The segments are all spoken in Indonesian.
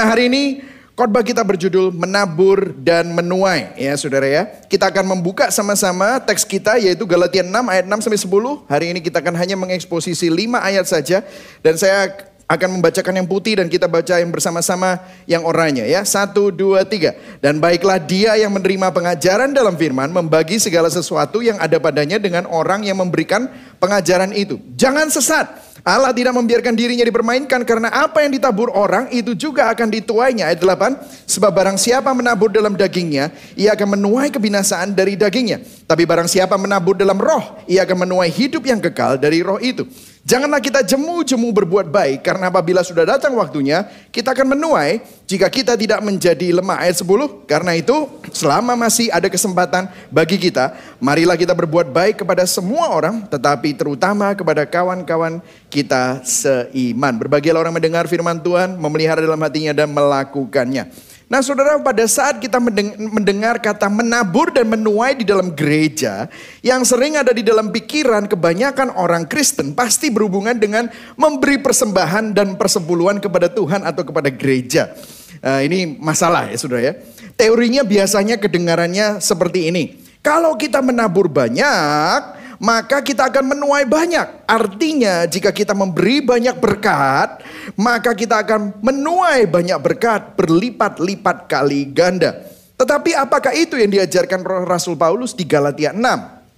Nah hari ini khotbah kita berjudul menabur dan menuai ya saudara ya. Kita akan membuka sama-sama teks kita yaitu Galatia 6 ayat 6 sampai 10. Hari ini kita akan hanya mengeksposisi 5 ayat saja dan saya akan membacakan yang putih dan kita baca yang bersama-sama yang oranye ya. Satu, dua, tiga. Dan baiklah dia yang menerima pengajaran dalam firman membagi segala sesuatu yang ada padanya dengan orang yang memberikan pengajaran itu. Jangan sesat. Allah tidak membiarkan dirinya dipermainkan karena apa yang ditabur orang itu juga akan dituainya. Ayat 8, sebab barang siapa menabur dalam dagingnya, ia akan menuai kebinasaan dari dagingnya. Tapi barang siapa menabur dalam roh, ia akan menuai hidup yang kekal dari roh itu. Janganlah kita jemu-jemu berbuat baik karena apabila sudah datang waktunya kita akan menuai jika kita tidak menjadi lemah. Ayat 10 karena itu selama masih ada kesempatan bagi kita marilah kita berbuat baik kepada semua orang tetapi terutama kepada kawan-kawan kita seiman. Berbahagialah orang mendengar firman Tuhan memelihara dalam hatinya dan melakukannya Nah saudara pada saat kita mendengar kata menabur dan menuai di dalam gereja. Yang sering ada di dalam pikiran kebanyakan orang Kristen pasti berhubungan dengan memberi persembahan dan persepuluhan kepada Tuhan atau kepada gereja. Uh, ini masalah ya saudara ya. Teorinya biasanya kedengarannya seperti ini. Kalau kita menabur banyak, maka kita akan menuai banyak. Artinya jika kita memberi banyak berkat, maka kita akan menuai banyak berkat berlipat-lipat kali ganda. Tetapi apakah itu yang diajarkan Rasul Paulus di Galatia 6?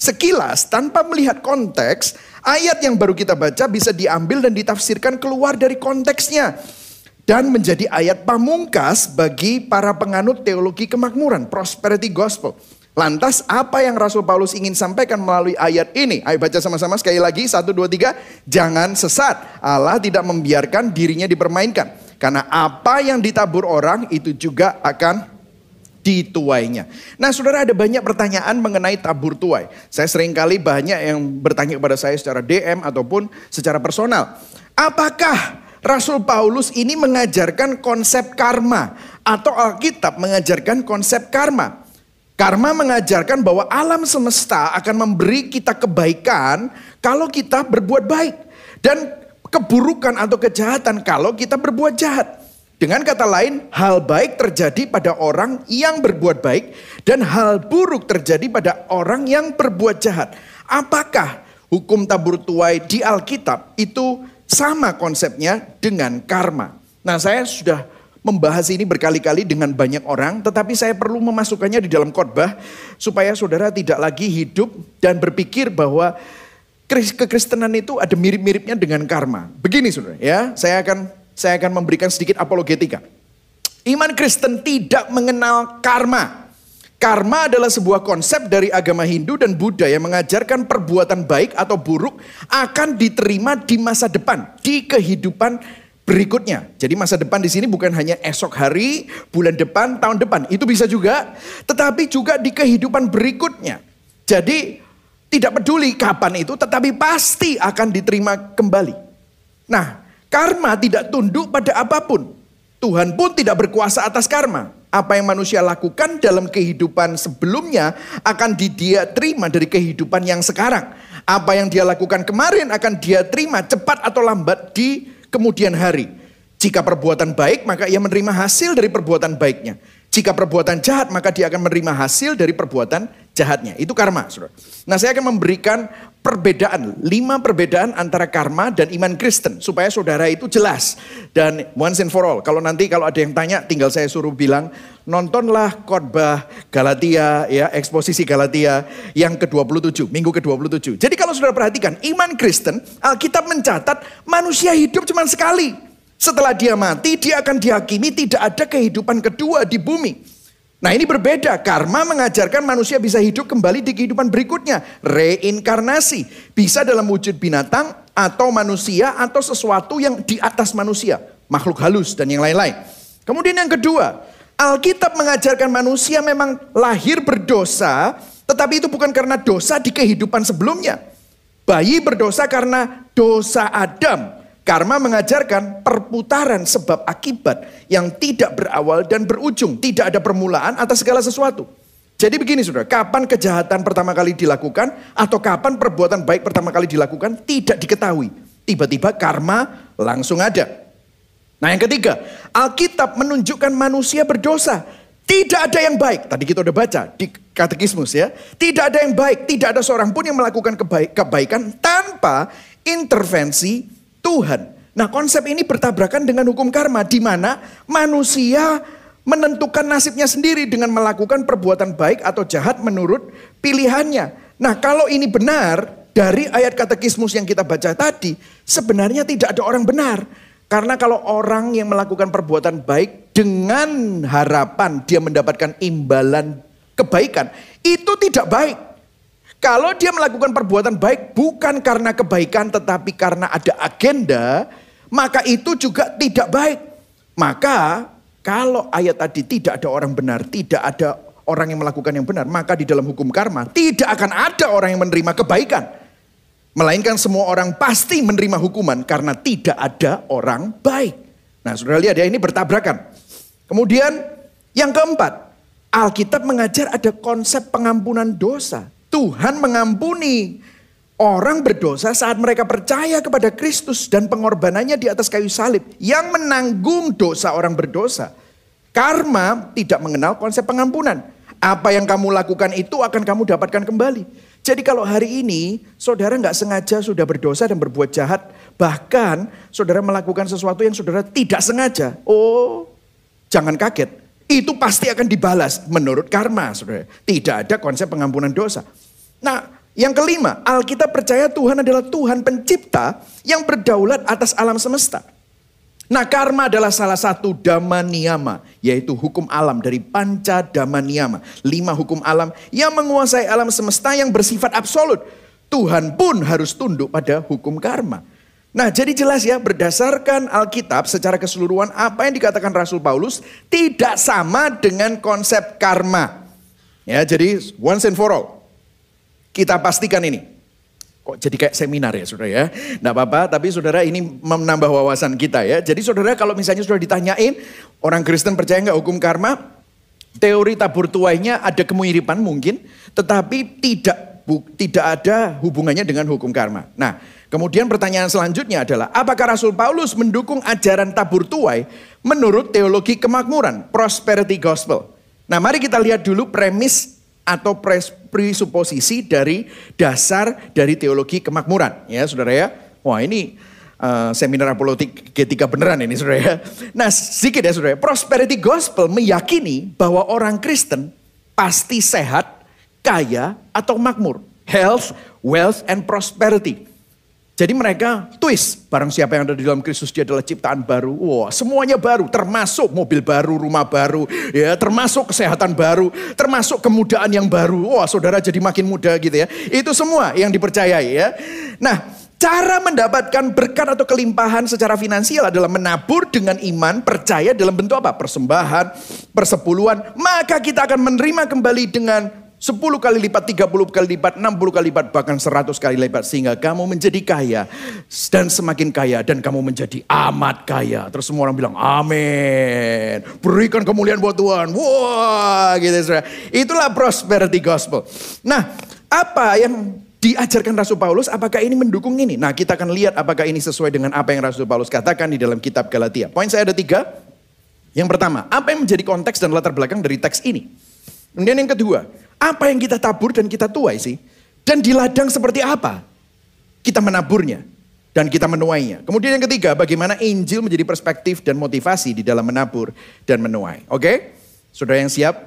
Sekilas tanpa melihat konteks, ayat yang baru kita baca bisa diambil dan ditafsirkan keluar dari konteksnya dan menjadi ayat pamungkas bagi para penganut teologi kemakmuran, prosperity gospel. Lantas apa yang Rasul Paulus ingin sampaikan melalui ayat ini? Ayo baca sama-sama sekali lagi. Satu, dua, tiga. Jangan sesat. Allah tidak membiarkan dirinya dipermainkan. Karena apa yang ditabur orang itu juga akan dituainya. Nah saudara ada banyak pertanyaan mengenai tabur tuai. Saya sering kali banyak yang bertanya kepada saya secara DM ataupun secara personal. Apakah Rasul Paulus ini mengajarkan konsep karma atau Alkitab mengajarkan konsep karma? Karma mengajarkan bahwa alam semesta akan memberi kita kebaikan kalau kita berbuat baik. Dan keburukan atau kejahatan kalau kita berbuat jahat. Dengan kata lain, hal baik terjadi pada orang yang berbuat baik dan hal buruk terjadi pada orang yang berbuat jahat. Apakah hukum tabur tuai di Alkitab itu sama konsepnya dengan karma? Nah, saya sudah membahas ini berkali-kali dengan banyak orang, tetapi saya perlu memasukkannya di dalam khotbah supaya saudara tidak lagi hidup dan berpikir bahwa kekristenan itu ada mirip-miripnya dengan karma. Begini saudara, ya, saya akan saya akan memberikan sedikit apologetika. Iman Kristen tidak mengenal karma. Karma adalah sebuah konsep dari agama Hindu dan Buddha yang mengajarkan perbuatan baik atau buruk akan diterima di masa depan, di kehidupan berikutnya. Jadi masa depan di sini bukan hanya esok hari, bulan depan, tahun depan. Itu bisa juga, tetapi juga di kehidupan berikutnya. Jadi tidak peduli kapan itu, tetapi pasti akan diterima kembali. Nah, karma tidak tunduk pada apa pun. Tuhan pun tidak berkuasa atas karma. Apa yang manusia lakukan dalam kehidupan sebelumnya akan dia terima dari kehidupan yang sekarang. Apa yang dia lakukan kemarin akan dia terima cepat atau lambat di kemudian hari. Jika perbuatan baik, maka ia menerima hasil dari perbuatan baiknya. Jika perbuatan jahat, maka dia akan menerima hasil dari perbuatan jahatnya. Itu karma, saudara. Nah, saya akan memberikan perbedaan, lima perbedaan antara karma dan iman Kristen. Supaya saudara itu jelas. Dan once and for all, kalau nanti kalau ada yang tanya, tinggal saya suruh bilang, nontonlah khotbah Galatia, ya eksposisi Galatia yang ke-27, minggu ke-27. Jadi kalau saudara perhatikan, iman Kristen, Alkitab mencatat manusia hidup cuma sekali. Setelah dia mati, dia akan dihakimi tidak ada kehidupan kedua di bumi. Nah ini berbeda, karma mengajarkan manusia bisa hidup kembali di kehidupan berikutnya. Reinkarnasi, bisa dalam wujud binatang atau manusia atau sesuatu yang di atas manusia. Makhluk halus dan yang lain-lain. Kemudian yang kedua, Alkitab mengajarkan manusia memang lahir berdosa, tetapi itu bukan karena dosa di kehidupan sebelumnya. Bayi berdosa karena dosa Adam. Karma mengajarkan perputaran sebab akibat yang tidak berawal dan berujung. Tidak ada permulaan atas segala sesuatu. Jadi begini saudara, kapan kejahatan pertama kali dilakukan atau kapan perbuatan baik pertama kali dilakukan tidak diketahui. Tiba-tiba karma langsung ada. Nah yang ketiga, Alkitab menunjukkan manusia berdosa. Tidak ada yang baik. Tadi kita udah baca di katekismus ya. Tidak ada yang baik. Tidak ada seorang pun yang melakukan kebaik, kebaikan tanpa intervensi Tuhan. Nah konsep ini bertabrakan dengan hukum karma. Di mana manusia menentukan nasibnya sendiri dengan melakukan perbuatan baik atau jahat menurut pilihannya. Nah kalau ini benar dari ayat katekismus yang kita baca tadi, sebenarnya tidak ada orang benar. Karena kalau orang yang melakukan perbuatan baik dengan harapan dia mendapatkan imbalan kebaikan, itu tidak baik. Kalau dia melakukan perbuatan baik bukan karena kebaikan tetapi karena ada agenda, maka itu juga tidak baik. Maka kalau ayat tadi tidak ada orang benar, tidak ada orang yang melakukan yang benar, maka di dalam hukum karma tidak akan ada orang yang menerima kebaikan. Melainkan semua orang pasti menerima hukuman karena tidak ada orang baik. Nah saudara lihat ya ini bertabrakan. Kemudian yang keempat, Alkitab mengajar ada konsep pengampunan dosa. Tuhan mengampuni orang berdosa saat mereka percaya kepada Kristus dan pengorbanannya di atas kayu salib yang menanggung dosa orang berdosa. Karma tidak mengenal konsep pengampunan. Apa yang kamu lakukan itu akan kamu dapatkan kembali. Jadi kalau hari ini saudara nggak sengaja sudah berdosa dan berbuat jahat, bahkan saudara melakukan sesuatu yang saudara tidak sengaja, oh jangan kaget. Itu pasti akan dibalas menurut karma, saudara. Tidak ada konsep pengampunan dosa. Nah, yang kelima, Alkitab percaya Tuhan adalah Tuhan pencipta yang berdaulat atas alam semesta. Nah karma adalah salah satu dhamma niyama, yaitu hukum alam dari panca dhamma niyama. Lima hukum alam yang menguasai alam semesta yang bersifat absolut. Tuhan pun harus tunduk pada hukum karma. Nah jadi jelas ya berdasarkan Alkitab secara keseluruhan apa yang dikatakan Rasul Paulus tidak sama dengan konsep karma. Ya jadi once and for all. Kita pastikan ini. Kok jadi kayak seminar ya saudara ya. Tidak apa-apa tapi saudara ini menambah wawasan kita ya. Jadi saudara kalau misalnya sudah ditanyain orang Kristen percaya nggak hukum karma? Teori tabur tuainya ada kemiripan mungkin. Tetapi tidak tidak ada hubungannya dengan hukum karma. Nah kemudian pertanyaan selanjutnya adalah apakah Rasul Paulus mendukung ajaran tabur tuai menurut teologi kemakmuran, prosperity gospel. Nah mari kita lihat dulu premis atau presuposisi dari dasar dari teologi kemakmuran ya saudara ya. Wah ini uh, seminar apologetik G3 beneran ini saudara ya. Nah sedikit ya saudara, prosperity gospel meyakini bahwa orang Kristen pasti sehat, kaya atau makmur. Health, wealth, and prosperity. Jadi mereka twist, barang siapa yang ada di dalam Kristus dia adalah ciptaan baru. Wah, semuanya baru, termasuk mobil baru, rumah baru, ya, termasuk kesehatan baru, termasuk kemudaan yang baru. Wah, saudara jadi makin muda gitu ya. Itu semua yang dipercayai ya. Nah, cara mendapatkan berkat atau kelimpahan secara finansial adalah menabur dengan iman, percaya dalam bentuk apa? Persembahan, persepuluhan. Maka kita akan menerima kembali dengan 10 kali lipat, 30 kali lipat, 60 kali lipat, bahkan 100 kali lipat. Sehingga kamu menjadi kaya dan semakin kaya dan kamu menjadi amat kaya. Terus semua orang bilang amin. Berikan kemuliaan buat Tuhan. Wah gitu saudara. Itulah prosperity gospel. Nah apa yang diajarkan Rasul Paulus, apakah ini mendukung ini? Nah kita akan lihat apakah ini sesuai dengan apa yang Rasul Paulus katakan di dalam kitab Galatia. Poin saya ada tiga. Yang pertama, apa yang menjadi konteks dan latar belakang dari teks ini? Kemudian yang kedua, apa yang kita tabur dan kita tuai sih? Dan di ladang seperti apa? Kita menaburnya dan kita menuainya. Kemudian yang ketiga, bagaimana Injil menjadi perspektif dan motivasi di dalam menabur dan menuai. Oke? Okay? Saudara yang siap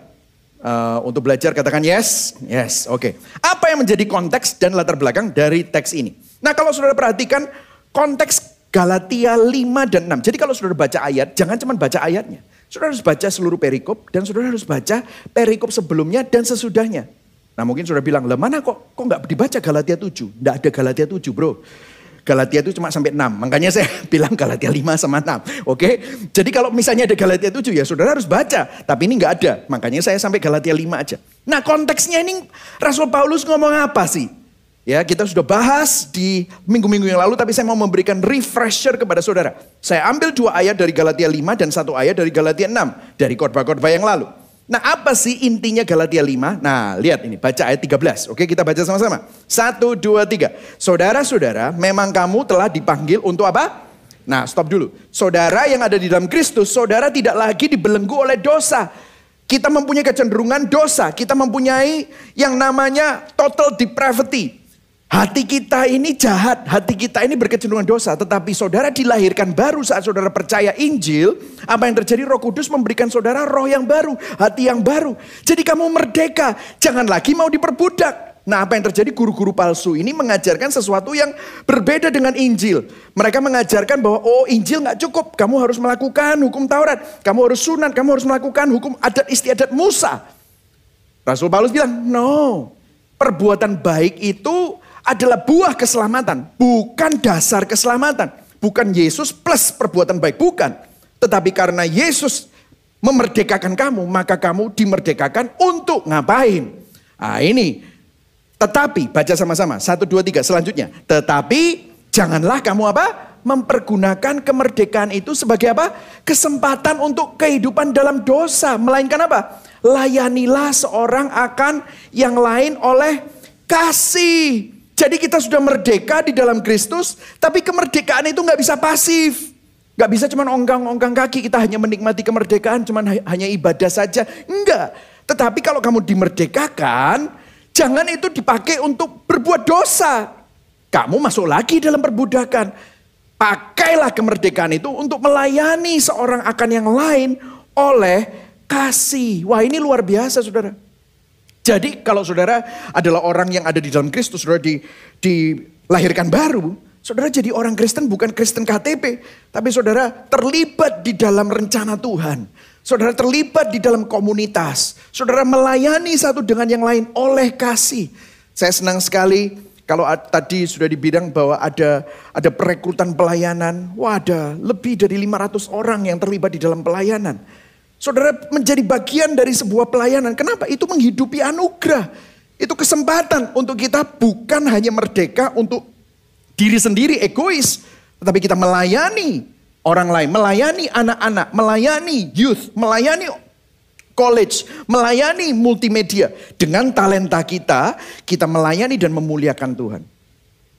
uh, untuk belajar katakan yes. Yes, oke. Okay. Apa yang menjadi konteks dan latar belakang dari teks ini? Nah, kalau saudara perhatikan konteks Galatia 5 dan 6. Jadi kalau saudara baca ayat, jangan cuma baca ayatnya. Saudara harus baca seluruh perikop dan saudara harus baca perikop sebelumnya dan sesudahnya. Nah mungkin saudara bilang, lah mana kok kok nggak dibaca Galatia 7? Nggak ada Galatia 7 bro. Galatia itu cuma sampai 6. Makanya saya bilang Galatia 5 sama 6. Oke. Jadi kalau misalnya ada Galatia 7 ya saudara harus baca. Tapi ini nggak ada. Makanya saya sampai Galatia 5 aja. Nah konteksnya ini Rasul Paulus ngomong apa sih? Ya, kita sudah bahas di minggu-minggu yang lalu, tapi saya mau memberikan refresher kepada saudara. Saya ambil dua ayat dari Galatia 5 dan satu ayat dari Galatia 6, dari khotbah-khotbah yang lalu. Nah, apa sih intinya Galatia 5? Nah, lihat ini, baca ayat 13. Oke, kita baca sama-sama. Satu, dua, tiga. Saudara-saudara, memang kamu telah dipanggil untuk apa? Nah, stop dulu. Saudara yang ada di dalam Kristus, saudara tidak lagi dibelenggu oleh dosa. Kita mempunyai kecenderungan dosa, kita mempunyai yang namanya total depravity. Hati kita ini jahat, hati kita ini berkecenderungan dosa. Tetapi saudara dilahirkan baru saat saudara percaya Injil. Apa yang terjadi roh kudus memberikan saudara roh yang baru, hati yang baru. Jadi kamu merdeka, jangan lagi mau diperbudak. Nah apa yang terjadi guru-guru palsu ini mengajarkan sesuatu yang berbeda dengan Injil. Mereka mengajarkan bahwa oh Injil nggak cukup, kamu harus melakukan hukum Taurat, kamu harus sunat, kamu harus melakukan hukum adat istiadat Musa. Rasul Paulus bilang, no, perbuatan baik itu adalah buah keselamatan, bukan dasar keselamatan. Bukan Yesus plus perbuatan baik, bukan. Tetapi karena Yesus memerdekakan kamu, maka kamu dimerdekakan untuk ngapain? Nah ini tetapi, baca sama-sama, satu, dua, tiga, selanjutnya. Tetapi, janganlah kamu apa? Mempergunakan kemerdekaan itu sebagai apa? Kesempatan untuk kehidupan dalam dosa. Melainkan apa? Layanilah seorang akan yang lain oleh kasih. Jadi kita sudah merdeka di dalam Kristus, tapi kemerdekaan itu nggak bisa pasif. Gak bisa cuma ongkang-ongkang kaki, kita hanya menikmati kemerdekaan, cuma hanya ibadah saja. Enggak. Tetapi kalau kamu dimerdekakan, Jangan itu dipakai untuk berbuat dosa. Kamu masuk lagi dalam perbudakan. Pakailah kemerdekaan itu untuk melayani seorang akan yang lain oleh kasih. Wah ini luar biasa saudara. Jadi kalau saudara adalah orang yang ada di dalam Kristus, saudara di, dilahirkan baru, saudara jadi orang Kristen bukan Kristen KTP, tapi saudara terlibat di dalam rencana Tuhan. Saudara terlibat di dalam komunitas. Saudara melayani satu dengan yang lain oleh kasih. Saya senang sekali kalau tadi sudah dibilang bahwa ada ada perekrutan pelayanan. Wah ada lebih dari 500 orang yang terlibat di dalam pelayanan. Saudara menjadi bagian dari sebuah pelayanan. Kenapa? Itu menghidupi anugerah. Itu kesempatan untuk kita bukan hanya merdeka untuk diri sendiri egois. Tetapi kita melayani orang lain, melayani anak-anak, melayani youth, melayani college, melayani multimedia. Dengan talenta kita, kita melayani dan memuliakan Tuhan.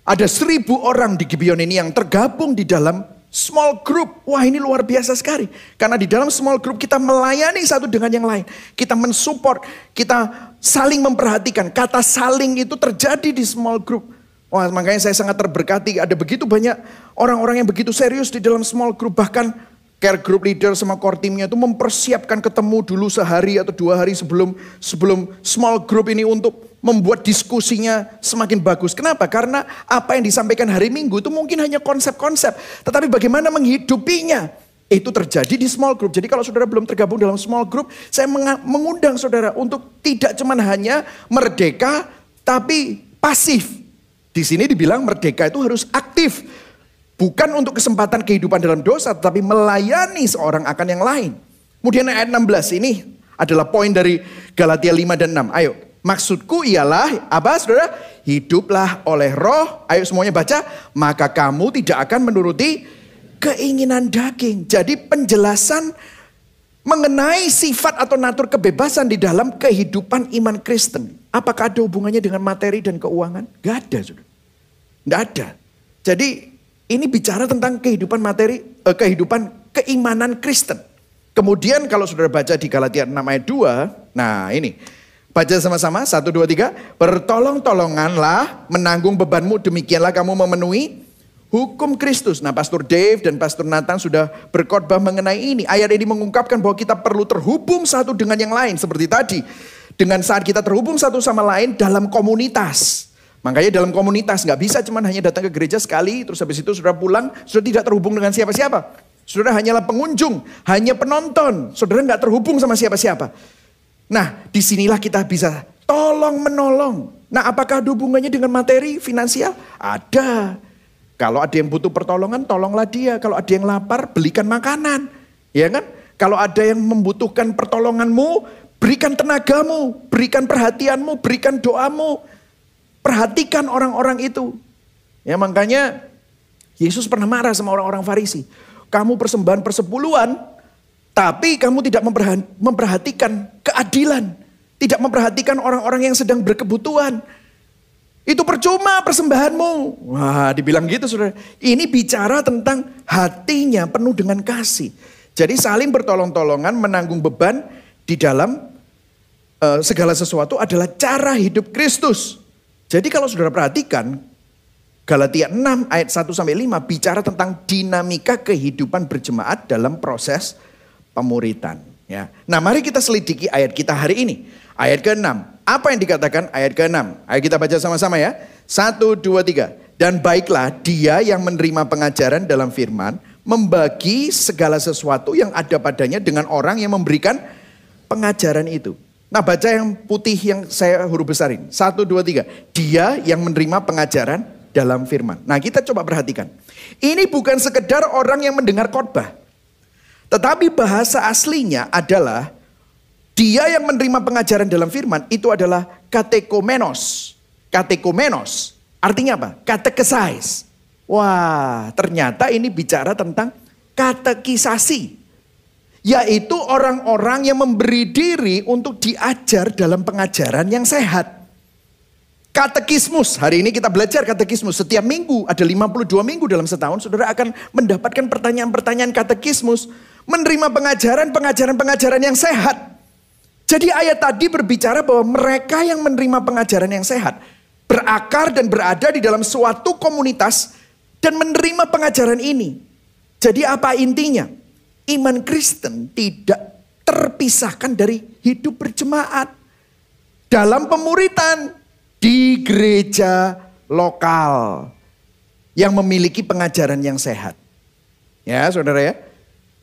Ada seribu orang di Gibeon ini yang tergabung di dalam small group. Wah ini luar biasa sekali. Karena di dalam small group kita melayani satu dengan yang lain. Kita mensupport, kita saling memperhatikan. Kata saling itu terjadi di small group. Wah, makanya saya sangat terberkati. Ada begitu banyak orang-orang yang begitu serius di dalam small group. Bahkan care group leader sama core teamnya itu mempersiapkan ketemu dulu sehari atau dua hari sebelum sebelum small group ini untuk membuat diskusinya semakin bagus. Kenapa? Karena apa yang disampaikan hari Minggu itu mungkin hanya konsep-konsep. Tetapi bagaimana menghidupinya? Itu terjadi di small group. Jadi kalau saudara belum tergabung dalam small group, saya mengundang saudara untuk tidak cuma hanya merdeka, tapi pasif. Di sini dibilang merdeka itu harus aktif. Bukan untuk kesempatan kehidupan dalam dosa, tetapi melayani seorang akan yang lain. Kemudian ayat 16 ini adalah poin dari Galatia 5 dan 6. Ayo, maksudku ialah apa saudara? Hiduplah oleh roh, ayo semuanya baca. Maka kamu tidak akan menuruti keinginan daging. Jadi penjelasan mengenai sifat atau natur kebebasan di dalam kehidupan iman Kristen. Apakah ada hubungannya dengan materi dan keuangan? Gak ada, sudah. Gak ada. Jadi ini bicara tentang kehidupan materi, eh, kehidupan keimanan Kristen. Kemudian kalau sudah baca di Galatia 6 ayat 2, nah ini. Baca sama-sama, satu, dua, tiga. Bertolong-tolonganlah menanggung bebanmu, demikianlah kamu memenuhi hukum Kristus. Nah Pastor Dave dan Pastor Nathan sudah berkhotbah mengenai ini. Ayat ini mengungkapkan bahwa kita perlu terhubung satu dengan yang lain. Seperti tadi, dengan saat kita terhubung satu sama lain dalam komunitas. Makanya dalam komunitas nggak bisa cuman hanya datang ke gereja sekali, terus habis itu sudah pulang, sudah tidak terhubung dengan siapa-siapa. Saudara hanyalah pengunjung, hanya penonton. Saudara nggak terhubung sama siapa-siapa. Nah, di sinilah kita bisa tolong menolong. Nah, apakah hubungannya dengan materi, finansial? Ada. Kalau ada yang butuh pertolongan, tolonglah dia. Kalau ada yang lapar, belikan makanan. Ya kan? Kalau ada yang membutuhkan pertolonganmu, Berikan tenagamu, berikan perhatianmu, berikan doamu. Perhatikan orang-orang itu. Ya makanya Yesus pernah marah sama orang-orang Farisi. Kamu persembahan persepuluhan, tapi kamu tidak memperhatikan keadilan. Tidak memperhatikan orang-orang yang sedang berkebutuhan. Itu percuma persembahanmu. Wah, dibilang gitu saudara. Ini bicara tentang hatinya penuh dengan kasih. Jadi saling bertolong-tolongan menanggung beban di dalam uh, segala sesuatu adalah cara hidup Kristus. Jadi kalau saudara perhatikan, Galatia 6 ayat 1 sampai 5 bicara tentang dinamika kehidupan berjemaat dalam proses pemuritan. Ya. Nah mari kita selidiki ayat kita hari ini. Ayat ke-6. Apa yang dikatakan ayat ke-6? Ayo kita baca sama-sama ya. Satu, dua, tiga. Dan baiklah dia yang menerima pengajaran dalam firman, membagi segala sesuatu yang ada padanya dengan orang yang memberikan pengajaran itu. Nah baca yang putih yang saya huruf besarin. Satu, dua, tiga. Dia yang menerima pengajaran dalam firman. Nah kita coba perhatikan. Ini bukan sekedar orang yang mendengar khotbah. Tetapi bahasa aslinya adalah dia yang menerima pengajaran dalam firman itu adalah katekomenos. Katekomenos. Artinya apa? Katekesize. Wah, ternyata ini bicara tentang katekisasi. Yaitu orang-orang yang memberi diri untuk diajar dalam pengajaran yang sehat. Katekismus, hari ini kita belajar katekismus. Setiap minggu, ada 52 minggu dalam setahun, saudara akan mendapatkan pertanyaan-pertanyaan katekismus. Menerima pengajaran, pengajaran-pengajaran yang sehat. Jadi ayat tadi berbicara bahwa mereka yang menerima pengajaran yang sehat berakar dan berada di dalam suatu komunitas dan menerima pengajaran ini. Jadi apa intinya? Iman Kristen tidak terpisahkan dari hidup berjemaat dalam pemuritan di gereja lokal yang memiliki pengajaran yang sehat. Ya, Saudara ya.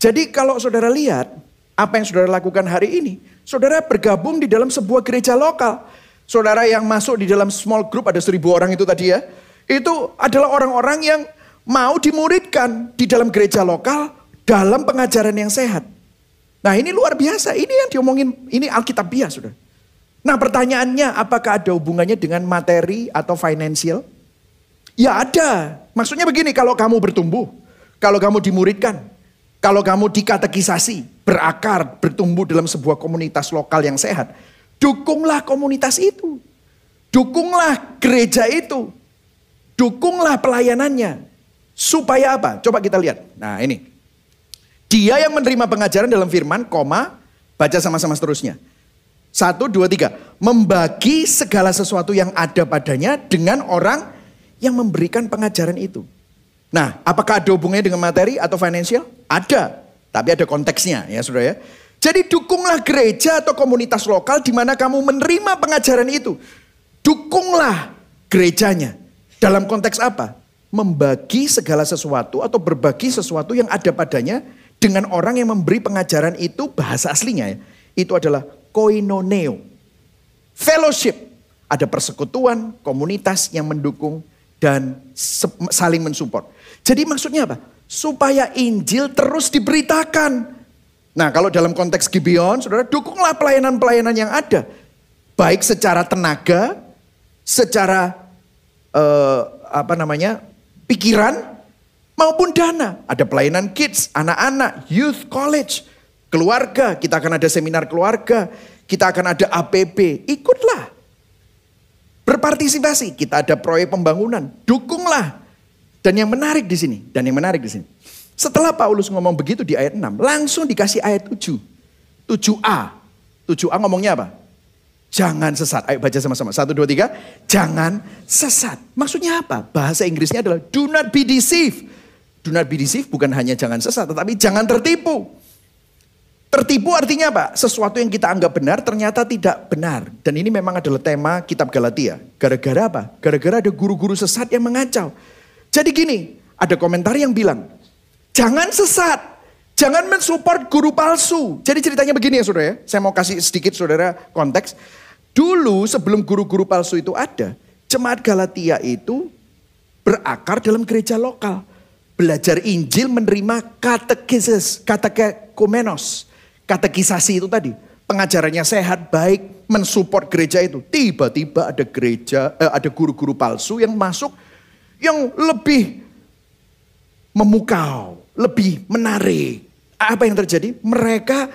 Jadi kalau Saudara lihat apa yang Saudara lakukan hari ini, Saudara bergabung di dalam sebuah gereja lokal. Saudara yang masuk di dalam small group ada seribu orang itu tadi ya. Itu adalah orang-orang yang mau dimuridkan di dalam gereja lokal dalam pengajaran yang sehat. Nah ini luar biasa, ini yang diomongin, ini Alkitabiah sudah. Nah pertanyaannya apakah ada hubungannya dengan materi atau financial? Ya ada, maksudnya begini kalau kamu bertumbuh, kalau kamu dimuridkan, kalau kamu dikatekisasi, berakar, bertumbuh dalam sebuah komunitas lokal yang sehat, dukunglah komunitas itu. Dukunglah gereja itu. Dukunglah pelayanannya. Supaya apa? Coba kita lihat. Nah ini. Dia yang menerima pengajaran dalam firman, koma, baca sama-sama seterusnya. Satu, dua, tiga. Membagi segala sesuatu yang ada padanya dengan orang yang memberikan pengajaran itu. Nah, apakah ada hubungannya dengan materi atau financial? Ada, tapi ada konteksnya ya saudara ya. Jadi dukunglah gereja atau komunitas lokal di mana kamu menerima pengajaran itu. Dukunglah gerejanya. Dalam konteks apa? Membagi segala sesuatu atau berbagi sesuatu yang ada padanya dengan orang yang memberi pengajaran itu bahasa aslinya ya. Itu adalah koinoneo. Fellowship. Ada persekutuan, komunitas yang mendukung dan saling mensupport. Jadi maksudnya apa? Supaya Injil terus diberitakan. Nah kalau dalam konteks Gibeon, saudara dukunglah pelayanan-pelayanan yang ada. Baik secara tenaga, secara uh, apa namanya pikiran, maupun dana. Ada pelayanan kids, anak-anak, youth, college, keluarga. Kita akan ada seminar keluarga. Kita akan ada APB. Ikutlah. Berpartisipasi. Kita ada proyek pembangunan. Dukunglah. Dan yang menarik di sini, dan yang menarik di sini. Setelah Paulus ngomong begitu di ayat 6, langsung dikasih ayat 7. 7a. 7a ngomongnya apa? Jangan sesat. Ayo baca sama-sama. Satu, dua, tiga. Jangan sesat. Maksudnya apa? Bahasa Inggrisnya adalah do not be deceived. Do not be deceived bukan hanya jangan sesat, tetapi jangan tertipu. Tertipu artinya apa? Sesuatu yang kita anggap benar ternyata tidak benar. Dan ini memang adalah tema kitab Galatia. Gara-gara apa? Gara-gara ada guru-guru sesat yang mengacau. Jadi gini, ada komentar yang bilang, jangan sesat, jangan mensupport guru palsu. Jadi ceritanya begini ya saudara ya, saya mau kasih sedikit saudara konteks. Dulu sebelum guru-guru palsu itu ada, jemaat Galatia itu berakar dalam gereja lokal. Belajar Injil menerima katekisis, katekomenos, katekisasi itu tadi. Pengajarannya sehat, baik, mensupport gereja itu. Tiba-tiba ada gereja, eh, ada guru-guru palsu yang masuk yang lebih memukau, lebih menarik. Apa yang terjadi? Mereka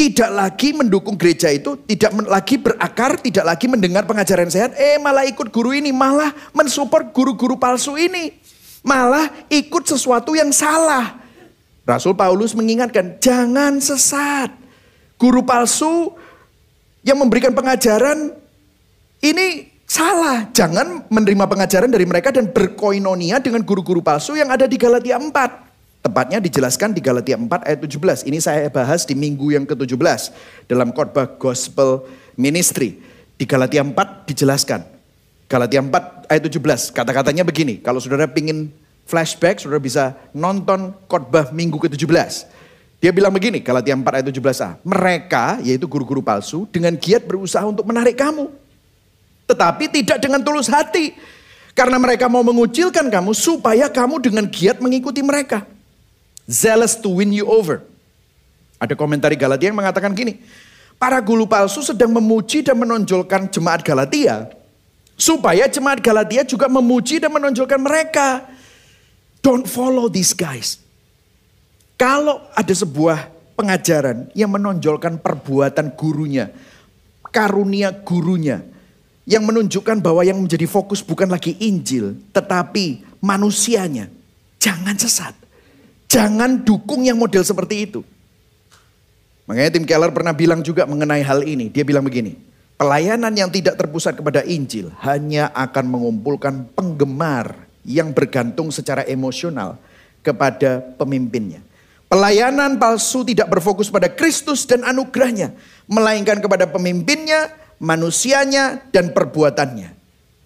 tidak lagi mendukung gereja itu, tidak lagi berakar, tidak lagi mendengar pengajaran sehat, eh malah ikut guru ini, malah mensupport guru-guru palsu ini. Malah ikut sesuatu yang salah. Rasul Paulus mengingatkan, jangan sesat. Guru palsu yang memberikan pengajaran ini salah. Jangan menerima pengajaran dari mereka dan berkoinonia dengan guru-guru palsu yang ada di Galatia 4. Tepatnya dijelaskan di Galatia 4 ayat 17. Ini saya bahas di minggu yang ke-17 dalam khotbah gospel ministry. Di Galatia 4 dijelaskan. Galatia 4 ayat 17. Kata-katanya begini, kalau saudara pingin flashback, saudara bisa nonton khotbah minggu ke-17. Dia bilang begini, Galatia 4 ayat 17a. Mereka, yaitu guru-guru palsu, dengan giat berusaha untuk menarik kamu. Tetapi tidak dengan tulus hati. Karena mereka mau mengucilkan kamu supaya kamu dengan giat mengikuti mereka zealous to win you over. Ada komentari Galatia yang mengatakan gini, para guru palsu sedang memuji dan menonjolkan jemaat Galatia, supaya jemaat Galatia juga memuji dan menonjolkan mereka. Don't follow these guys. Kalau ada sebuah pengajaran yang menonjolkan perbuatan gurunya, karunia gurunya, yang menunjukkan bahwa yang menjadi fokus bukan lagi Injil, tetapi manusianya, jangan sesat. Jangan dukung yang model seperti itu. Makanya Tim Keller pernah bilang juga mengenai hal ini. Dia bilang begini, pelayanan yang tidak terpusat kepada Injil hanya akan mengumpulkan penggemar yang bergantung secara emosional kepada pemimpinnya. Pelayanan palsu tidak berfokus pada Kristus dan anugerahnya, melainkan kepada pemimpinnya, manusianya, dan perbuatannya.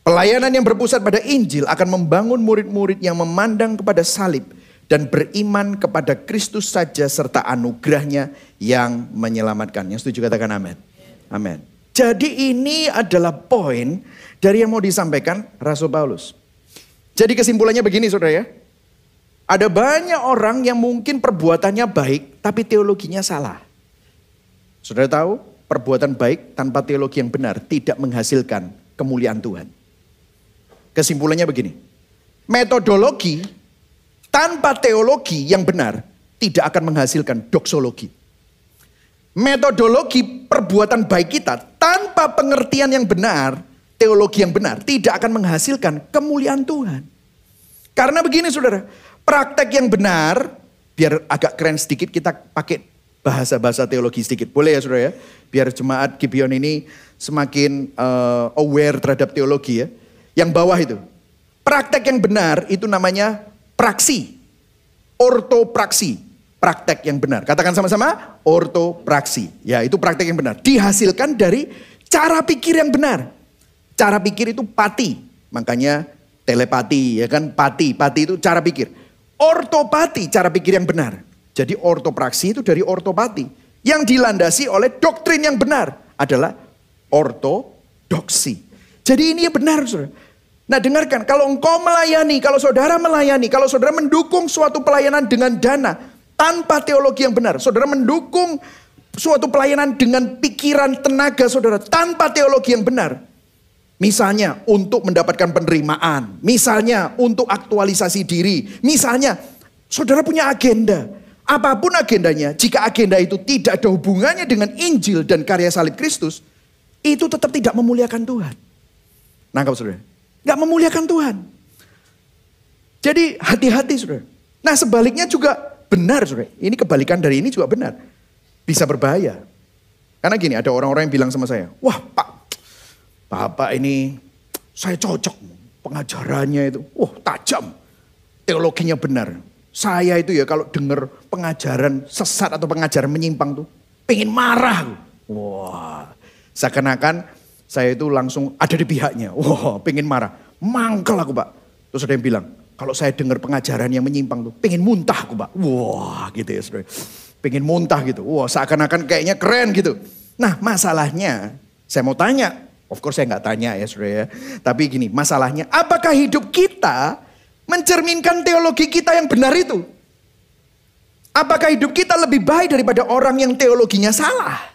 Pelayanan yang berpusat pada Injil akan membangun murid-murid yang memandang kepada salib, dan beriman kepada Kristus saja serta anugerahnya yang menyelamatkan. Yang setuju katakan amin. Amin. Jadi ini adalah poin dari yang mau disampaikan Rasul Paulus. Jadi kesimpulannya begini saudara ya. Ada banyak orang yang mungkin perbuatannya baik tapi teologinya salah. Saudara tahu perbuatan baik tanpa teologi yang benar tidak menghasilkan kemuliaan Tuhan. Kesimpulannya begini. Metodologi tanpa teologi yang benar tidak akan menghasilkan doksologi. Metodologi perbuatan baik kita tanpa pengertian yang benar, teologi yang benar tidak akan menghasilkan kemuliaan Tuhan. Karena begini saudara, praktek yang benar, biar agak keren sedikit kita pakai bahasa-bahasa teologi sedikit. Boleh ya saudara ya? Biar jemaat Gibeon ini semakin uh, aware terhadap teologi ya. Yang bawah itu. Praktek yang benar itu namanya praksi. Ortopraksi. Praktek yang benar. Katakan sama-sama, ortopraksi. Ya itu praktek yang benar. Dihasilkan dari cara pikir yang benar. Cara pikir itu pati. Makanya telepati ya kan pati. Pati itu cara pikir. Ortopati cara pikir yang benar. Jadi ortopraksi itu dari ortopati. Yang dilandasi oleh doktrin yang benar adalah ortodoksi. Jadi ini yang benar saudara. Nah dengarkan, kalau engkau melayani, kalau saudara melayani, kalau saudara mendukung suatu pelayanan dengan dana tanpa teologi yang benar, saudara mendukung suatu pelayanan dengan pikiran tenaga saudara tanpa teologi yang benar. Misalnya untuk mendapatkan penerimaan, misalnya untuk aktualisasi diri, misalnya saudara punya agenda. Apa pun agendanya, jika agenda itu tidak ada hubungannya dengan Injil dan karya salib Kristus, itu tetap tidak memuliakan Tuhan. Nangkap saudara? Gak memuliakan Tuhan. Jadi hati-hati saudara. Nah sebaliknya juga benar saudara. Ini kebalikan dari ini juga benar. Bisa berbahaya. Karena gini ada orang-orang yang bilang sama saya. Wah pak, bapak ini saya cocok. Pengajarannya itu, wah tajam. Teologinya benar. Saya itu ya kalau dengar pengajaran sesat atau pengajaran menyimpang tuh. Pengen marah. Wah seakan-akan saya itu langsung ada di pihaknya. Wah, pengen marah. Mangkel aku, Pak. Terus ada yang bilang, kalau saya dengar pengajaran yang menyimpang tuh, pengen muntah aku, Pak. Wah, gitu ya, saudara. Pengen muntah gitu. Wah, seakan-akan kayaknya keren gitu. Nah, masalahnya, saya mau tanya. Of course saya nggak tanya ya, saudara ya. Tapi gini, masalahnya, apakah hidup kita mencerminkan teologi kita yang benar itu? Apakah hidup kita lebih baik daripada orang yang teologinya salah?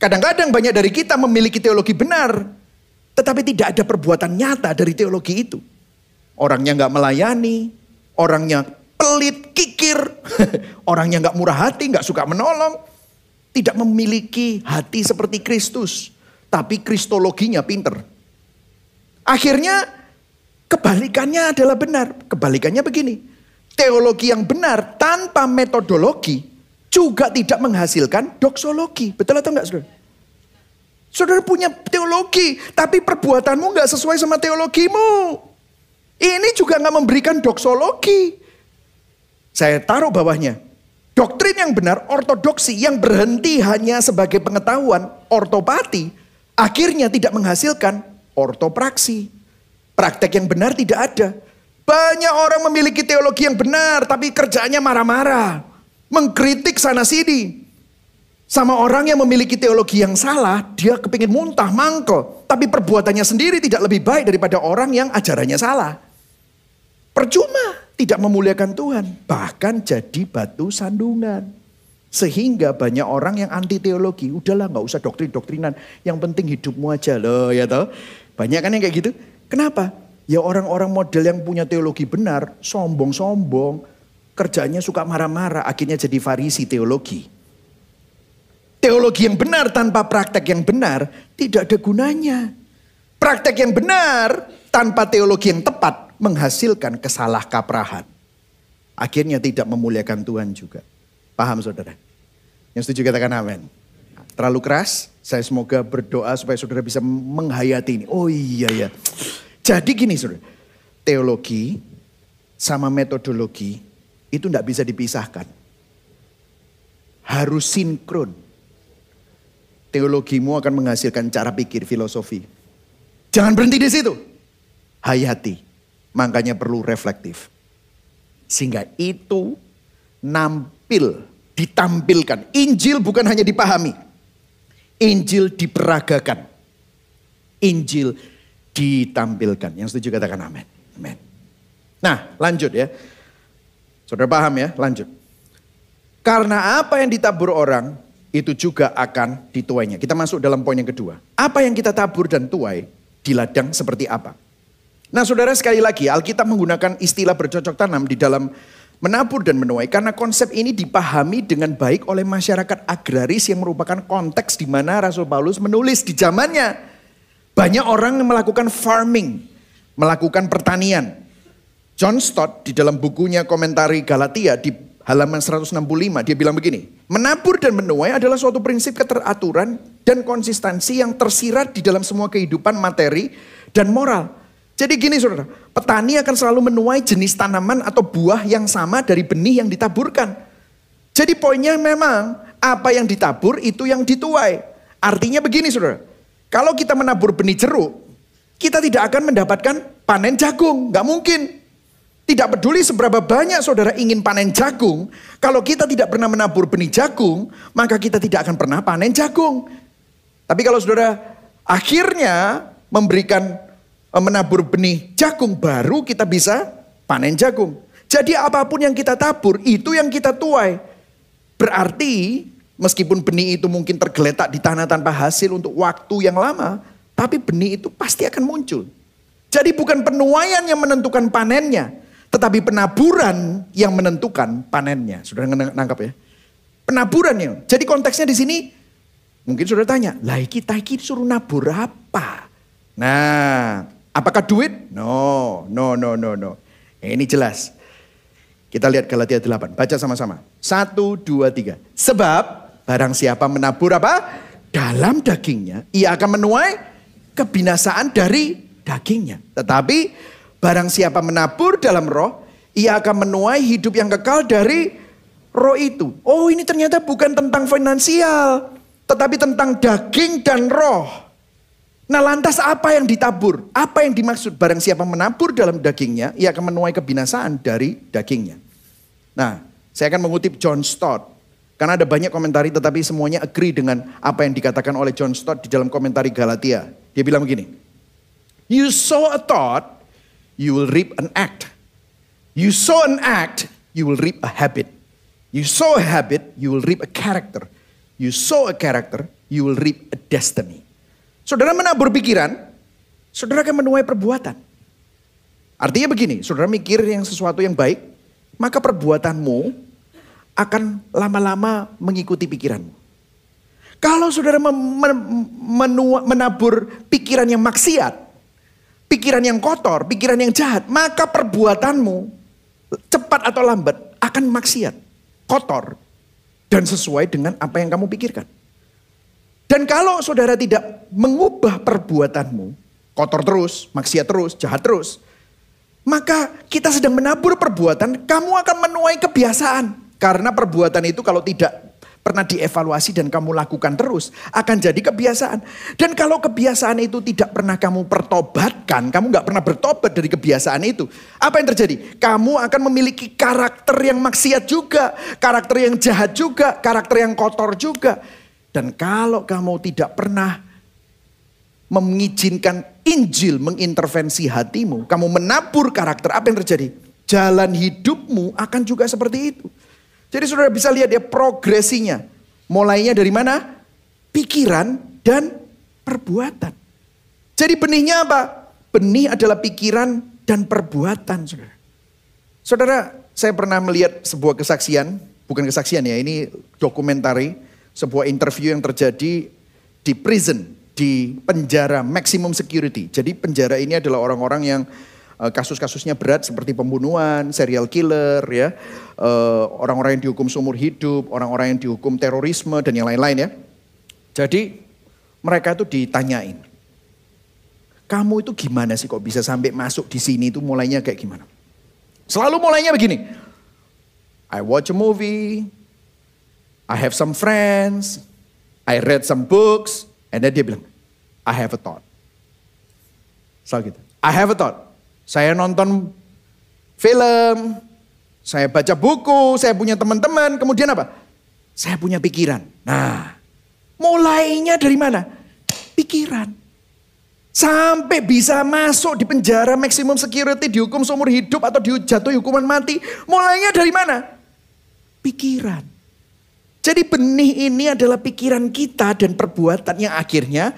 Kadang-kadang banyak dari kita memiliki teologi benar, tetapi tidak ada perbuatan nyata dari teologi itu. Orangnya nggak melayani, orangnya pelit, kikir, orangnya nggak murah hati, nggak suka menolong. tidak memiliki hati seperti Kristus, tapi kristologinya pinter. Akhirnya kebalikannya adalah benar. Kebalikannya begini. Teologi yang benar tanpa metodologi juga tidak menghasilkan doksologi. Betul atau enggak saudara? Saudara punya teologi, tapi perbuatanmu enggak sesuai sama teologimu. Ini juga enggak memberikan doksologi. Saya taruh bawahnya. Doktrin yang benar, ortodoksi yang berhenti hanya sebagai pengetahuan, ortopati, akhirnya tidak menghasilkan ortopraksi. Praktek yang benar tidak ada. Banyak orang memiliki teologi yang benar, tapi kerjaannya marah-marah. Mengkritik sana sini. Sama orang yang memiliki teologi yang salah, dia kepingin muntah, mangkel. Tapi perbuatannya sendiri tidak lebih baik daripada orang yang ajarannya salah. Percuma tidak memuliakan Tuhan, bahkan jadi batu sandungan. Sehingga banyak orang yang anti teologi, udahlah nggak usah doktrin-doktrinan, yang penting hidupmu aja loh ya toh. Banyak kan yang kayak gitu. Kenapa? Ya orang-orang model yang punya teologi benar, sombong-sombong, kerjanya suka marah-marah, akhirnya jadi farisi teologi. Teologi yang benar tanpa praktek yang benar tidak ada gunanya. Praktek yang benar tanpa teologi yang tepat menghasilkan kesalah kaprahan. Akhirnya tidak memuliakan Tuhan juga. Paham saudara? Yang setuju katakan amin. Terlalu keras, saya semoga berdoa supaya saudara bisa menghayati ini. Oh iya ya. Jadi gini saudara, teologi sama metodologi itu tidak bisa dipisahkan. Harus sinkron. Teologimu akan menghasilkan cara pikir filosofi. Jangan berhenti di situ. Hayati Makanya perlu reflektif. Sehingga itu nampil, ditampilkan. Injil bukan hanya dipahami. Injil diperagakan. Injil ditampilkan. Yang setuju katakan amin. Amin. Nah lanjut ya. Saudara paham ya, lanjut. Karena apa yang ditabur orang, itu juga akan dituainya. Kita masuk dalam poin yang kedua. Apa yang kita tabur dan tuai di ladang seperti apa? Nah saudara sekali lagi Alkitab menggunakan istilah bercocok tanam di dalam menabur dan menuai. Karena konsep ini dipahami dengan baik oleh masyarakat agraris yang merupakan konteks di mana Rasul Paulus menulis di zamannya. Banyak orang melakukan farming, melakukan pertanian. John Stott di dalam bukunya komentari Galatia di halaman 165 dia bilang begini. Menabur dan menuai adalah suatu prinsip keteraturan dan konsistensi yang tersirat di dalam semua kehidupan materi dan moral. Jadi gini saudara, petani akan selalu menuai jenis tanaman atau buah yang sama dari benih yang ditaburkan. Jadi poinnya memang apa yang ditabur itu yang dituai. Artinya begini saudara, kalau kita menabur benih jeruk, kita tidak akan mendapatkan panen jagung. Gak mungkin. Tidak peduli seberapa banyak saudara ingin panen jagung, kalau kita tidak pernah menabur benih jagung, maka kita tidak akan pernah panen jagung. Tapi kalau saudara akhirnya memberikan menabur benih jagung baru kita bisa panen jagung. Jadi apa pun yang kita tabur itu yang kita tuai. Berarti meskipun benih itu mungkin tergeletak di tanah tanpa hasil untuk waktu yang lama, tapi benih itu pasti akan muncul. Jadi bukan penuaian yang menentukan panennya, tetapi penaburan yang menentukan panennya. Sudah nangkap ya? Penaburannya. Jadi konteksnya di sini mungkin sudah tanya, lah kita suruh nabur apa? Nah, Apakah duit? No, no, no, no, no. Ini jelas. Kita lihat Galatia 8. Baca sama-sama. Satu, dua, tiga. Sebab barang siapa menabur apa? Dalam dagingnya. Ia akan menuai kebinasaan dari dagingnya. Tetapi barang siapa menabur dalam roh. Ia akan menuai hidup yang kekal dari roh itu. Oh ini ternyata bukan tentang finansial. Tetapi tentang daging dan roh. Nah lantas apa yang ditabur? Apa yang dimaksud? Barang siapa menabur dalam dagingnya, ia akan menuai kebinasaan dari dagingnya. Nah, saya akan mengutip John Stott. Karena ada banyak komentari tetapi semuanya agree dengan apa yang dikatakan oleh John Stott di dalam komentari Galatia. Dia bilang begini. You sow a thought, you will reap an act. You sow an act, you will reap a habit. You sow a habit, you will reap a character. You sow a character, you will reap a destiny. Saudara menabur pikiran, saudara akan menuai perbuatan. Artinya begini, saudara mikir yang sesuatu yang baik, maka perbuatanmu akan lama-lama mengikuti pikiranmu. Kalau saudara menabur pikiran yang maksiat, pikiran yang kotor, pikiran yang jahat, maka perbuatanmu cepat atau lambat akan maksiat, kotor, dan sesuai dengan apa yang kamu pikirkan. Dan kalau saudara tidak mengubah perbuatanmu, kotor terus, maksiat terus, jahat terus, maka kita sedang menabur perbuatan, kamu akan menuai kebiasaan. Karena perbuatan itu kalau tidak pernah dievaluasi dan kamu lakukan terus, akan jadi kebiasaan. Dan kalau kebiasaan itu tidak pernah kamu pertobatkan, kamu nggak pernah bertobat dari kebiasaan itu, apa yang terjadi? Kamu akan memiliki karakter yang maksiat juga, karakter yang jahat juga, karakter yang kotor juga. Dan kalau kamu tidak pernah mengizinkan Injil mengintervensi hatimu, kamu menabur karakter, apa yang terjadi? Jalan hidupmu akan juga seperti itu. Jadi saudara bisa lihat ya progresinya. Mulainya dari mana? Pikiran dan perbuatan. Jadi benihnya apa? Benih adalah pikiran dan perbuatan saudara. Saudara, saya pernah melihat sebuah kesaksian, bukan kesaksian ya, ini dokumentari, sebuah interview yang terjadi di prison, di penjara maximum security. Jadi penjara ini adalah orang-orang yang Eh, kasus-kasusnya berat seperti pembunuhan, serial killer, ya, eh, orang-orang yang dihukum seumur hidup, orang-orang yang dihukum terorisme dan yang lain-lain ya. Jadi mereka itu ditanyain, kamu itu gimana sih kok bisa sampai masuk di sini itu mulainya kayak gimana? Selalu mulainya begini, I watch a movie, I have some friends, I read some books, and then dia bilang, I have a thought. Selalu gitu, I have a thought. Saya nonton film, saya baca buku, saya punya teman-teman, kemudian apa? Saya punya pikiran. Nah, mulainya dari mana? Pikiran. Sampai bisa masuk di penjara maksimum security, dihukum seumur hidup atau dijatuhi hukuman mati. Mulainya dari mana? Pikiran. Jadi benih ini adalah pikiran kita dan perbuatan yang akhirnya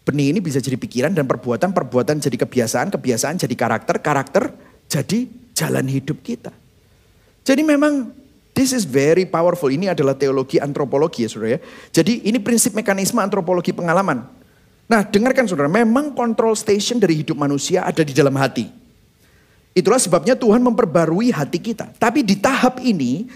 Benih ini bisa jadi pikiran dan perbuatan, perbuatan jadi kebiasaan, kebiasaan jadi karakter, karakter jadi jalan hidup kita. Jadi memang this is very powerful. Ini adalah teologi antropologi ya saudara ya. Jadi ini prinsip mekanisme antropologi pengalaman. Nah dengarkan saudara, memang control station dari hidup manusia ada di dalam hati. Itulah sebabnya Tuhan memperbarui hati kita. Tapi di tahap ini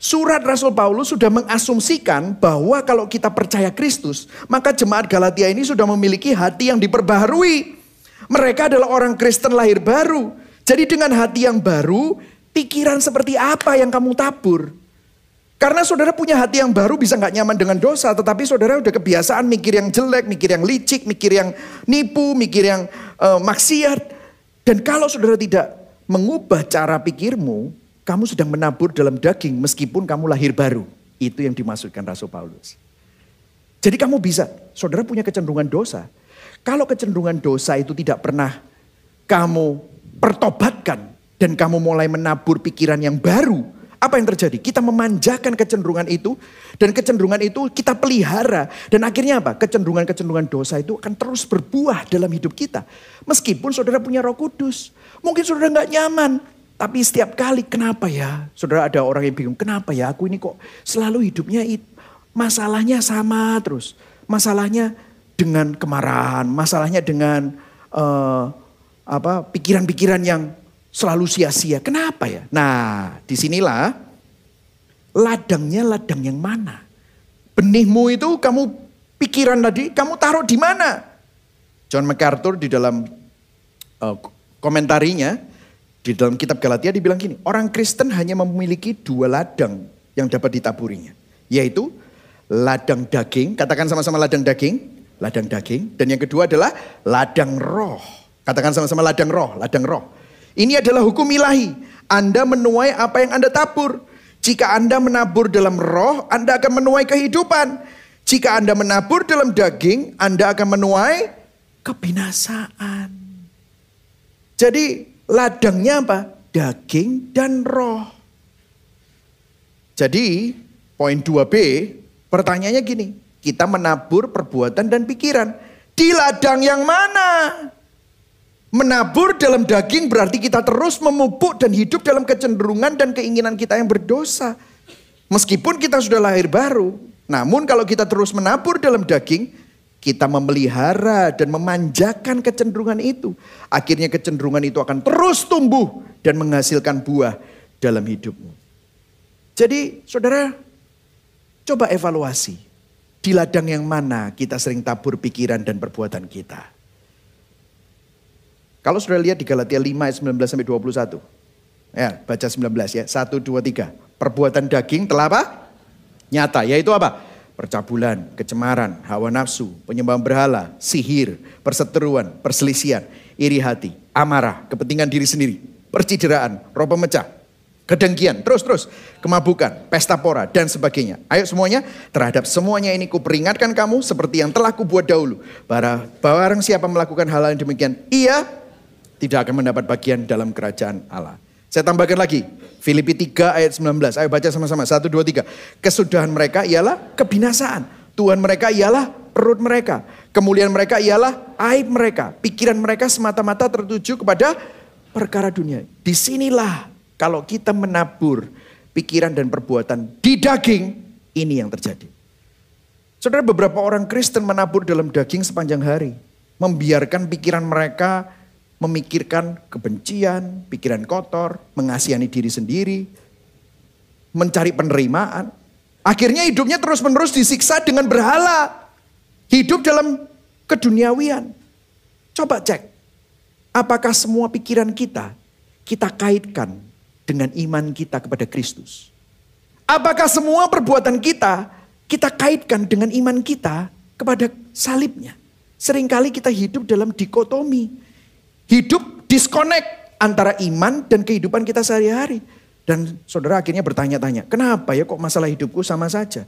Surat Rasul Paulus sudah mengasumsikan bahwa kalau kita percaya Kristus, maka jemaat Galatia ini sudah memiliki hati yang diperbaharui. Mereka adalah orang Kristen lahir baru. Jadi dengan hati yang baru, pikiran seperti apa yang kamu tabur? Karena saudara punya hati yang baru bisa nggak nyaman dengan dosa, tetapi saudara udah kebiasaan mikir yang jelek, mikir yang licik, mikir yang nipu, mikir yang uh, maksiat. Dan kalau saudara tidak mengubah cara pikirmu, kamu sedang menabur dalam daging meskipun kamu lahir baru. Itu yang dimaksudkan Rasul Paulus. Jadi kamu bisa, saudara punya kecenderungan dosa. Kalau kecenderungan dosa itu tidak pernah kamu pertobatkan dan kamu mulai menabur pikiran yang baru, apa yang terjadi? Kita memanjakan kecenderungan itu dan kecenderungan itu kita pelihara dan akhirnya apa? Kecenderungan-kecenderungan dosa itu akan terus berbuah dalam hidup kita. Meskipun saudara punya Roh Kudus, mungkin saudara nggak nyaman, tapi setiap kali kenapa ya? Saudara ada orang yang bingung, kenapa ya aku ini kok selalu hidupnya masalahnya sama terus. Masalahnya dengan kemarahan, masalahnya dengan uh, apa pikiran-pikiran yang selalu sia-sia. Kenapa ya? Nah, di sinilah ladangnya ladang yang mana? Benihmu itu kamu pikiran tadi, kamu taruh di mana? John MacArthur di dalam uh, komentarinya di dalam kitab Galatia dibilang gini, orang Kristen hanya memiliki dua ladang yang dapat ditaburinya. Yaitu ladang daging, katakan sama-sama ladang daging, ladang daging. Dan yang kedua adalah ladang roh. Katakan sama-sama ladang roh, ladang roh. Ini adalah hukum ilahi. Anda menuai apa yang Anda tabur. Jika Anda menabur dalam roh, Anda akan menuai kehidupan. Jika Anda menabur dalam daging, Anda akan menuai kebinasaan. Jadi Ladangnya apa? Daging dan roh. Jadi poin 2B pertanyaannya gini. Kita menabur perbuatan dan pikiran. Di ladang yang mana? Menabur dalam daging berarti kita terus memupuk dan hidup dalam kecenderungan dan keinginan kita yang berdosa. Meskipun kita sudah lahir baru. Namun kalau kita terus menabur dalam daging, kita memelihara dan memanjakan kecenderungan itu. Akhirnya kecenderungan itu akan terus tumbuh dan menghasilkan buah dalam hidupmu. Jadi saudara, coba evaluasi. Di ladang yang mana kita sering tabur pikiran dan perbuatan kita. Kalau sudah lihat di Galatia 5 ayat 19 sampai 21. Ya, baca 19 ya. 1 2 3. Perbuatan daging telah apa? Nyata, yaitu apa? Percabulan, kecemaran, hawa nafsu, penyembahan berhala, sihir, perseteruan, perselisihan, iri hati, amarah, kepentingan diri sendiri, percideraan, roh pemecah, kedengkian, terus-terus, kemabukan, pesta pora, dan sebagainya. Ayo semuanya, terhadap semuanya ini kuperingatkan kamu seperti yang telah kubuat dahulu. Barang siapa melakukan hal yang demikian, ia tidak akan mendapat bagian dalam kerajaan Allah. Saya tambahkan lagi, Filipi 3 ayat 19. Ayo baca sama-sama, 1, 2, 3. Kesudahan mereka ialah kebinasaan. Tuhan mereka ialah perut mereka. Kemuliaan mereka ialah aib mereka. Pikiran mereka semata-mata tertuju kepada perkara dunia. Di sinilah kalau kita menabur pikiran dan perbuatan di daging, ini yang terjadi. Saudara beberapa orang Kristen menabur dalam daging sepanjang hari. Membiarkan pikiran mereka memikirkan kebencian, pikiran kotor, mengasihani diri sendiri, mencari penerimaan. Akhirnya hidupnya terus-menerus disiksa dengan berhala. Hidup dalam keduniawian. Coba cek, apakah semua pikiran kita kita kaitkan dengan iman kita kepada Kristus? Apakah semua perbuatan kita kita kaitkan dengan iman kita kepada salibnya? Seringkali kita hidup dalam dikotomi Hidup disconnect antara iman dan kehidupan kita sehari-hari. Dan saudara akhirnya bertanya-tanya, kenapa ya kok masalah hidupku sama saja?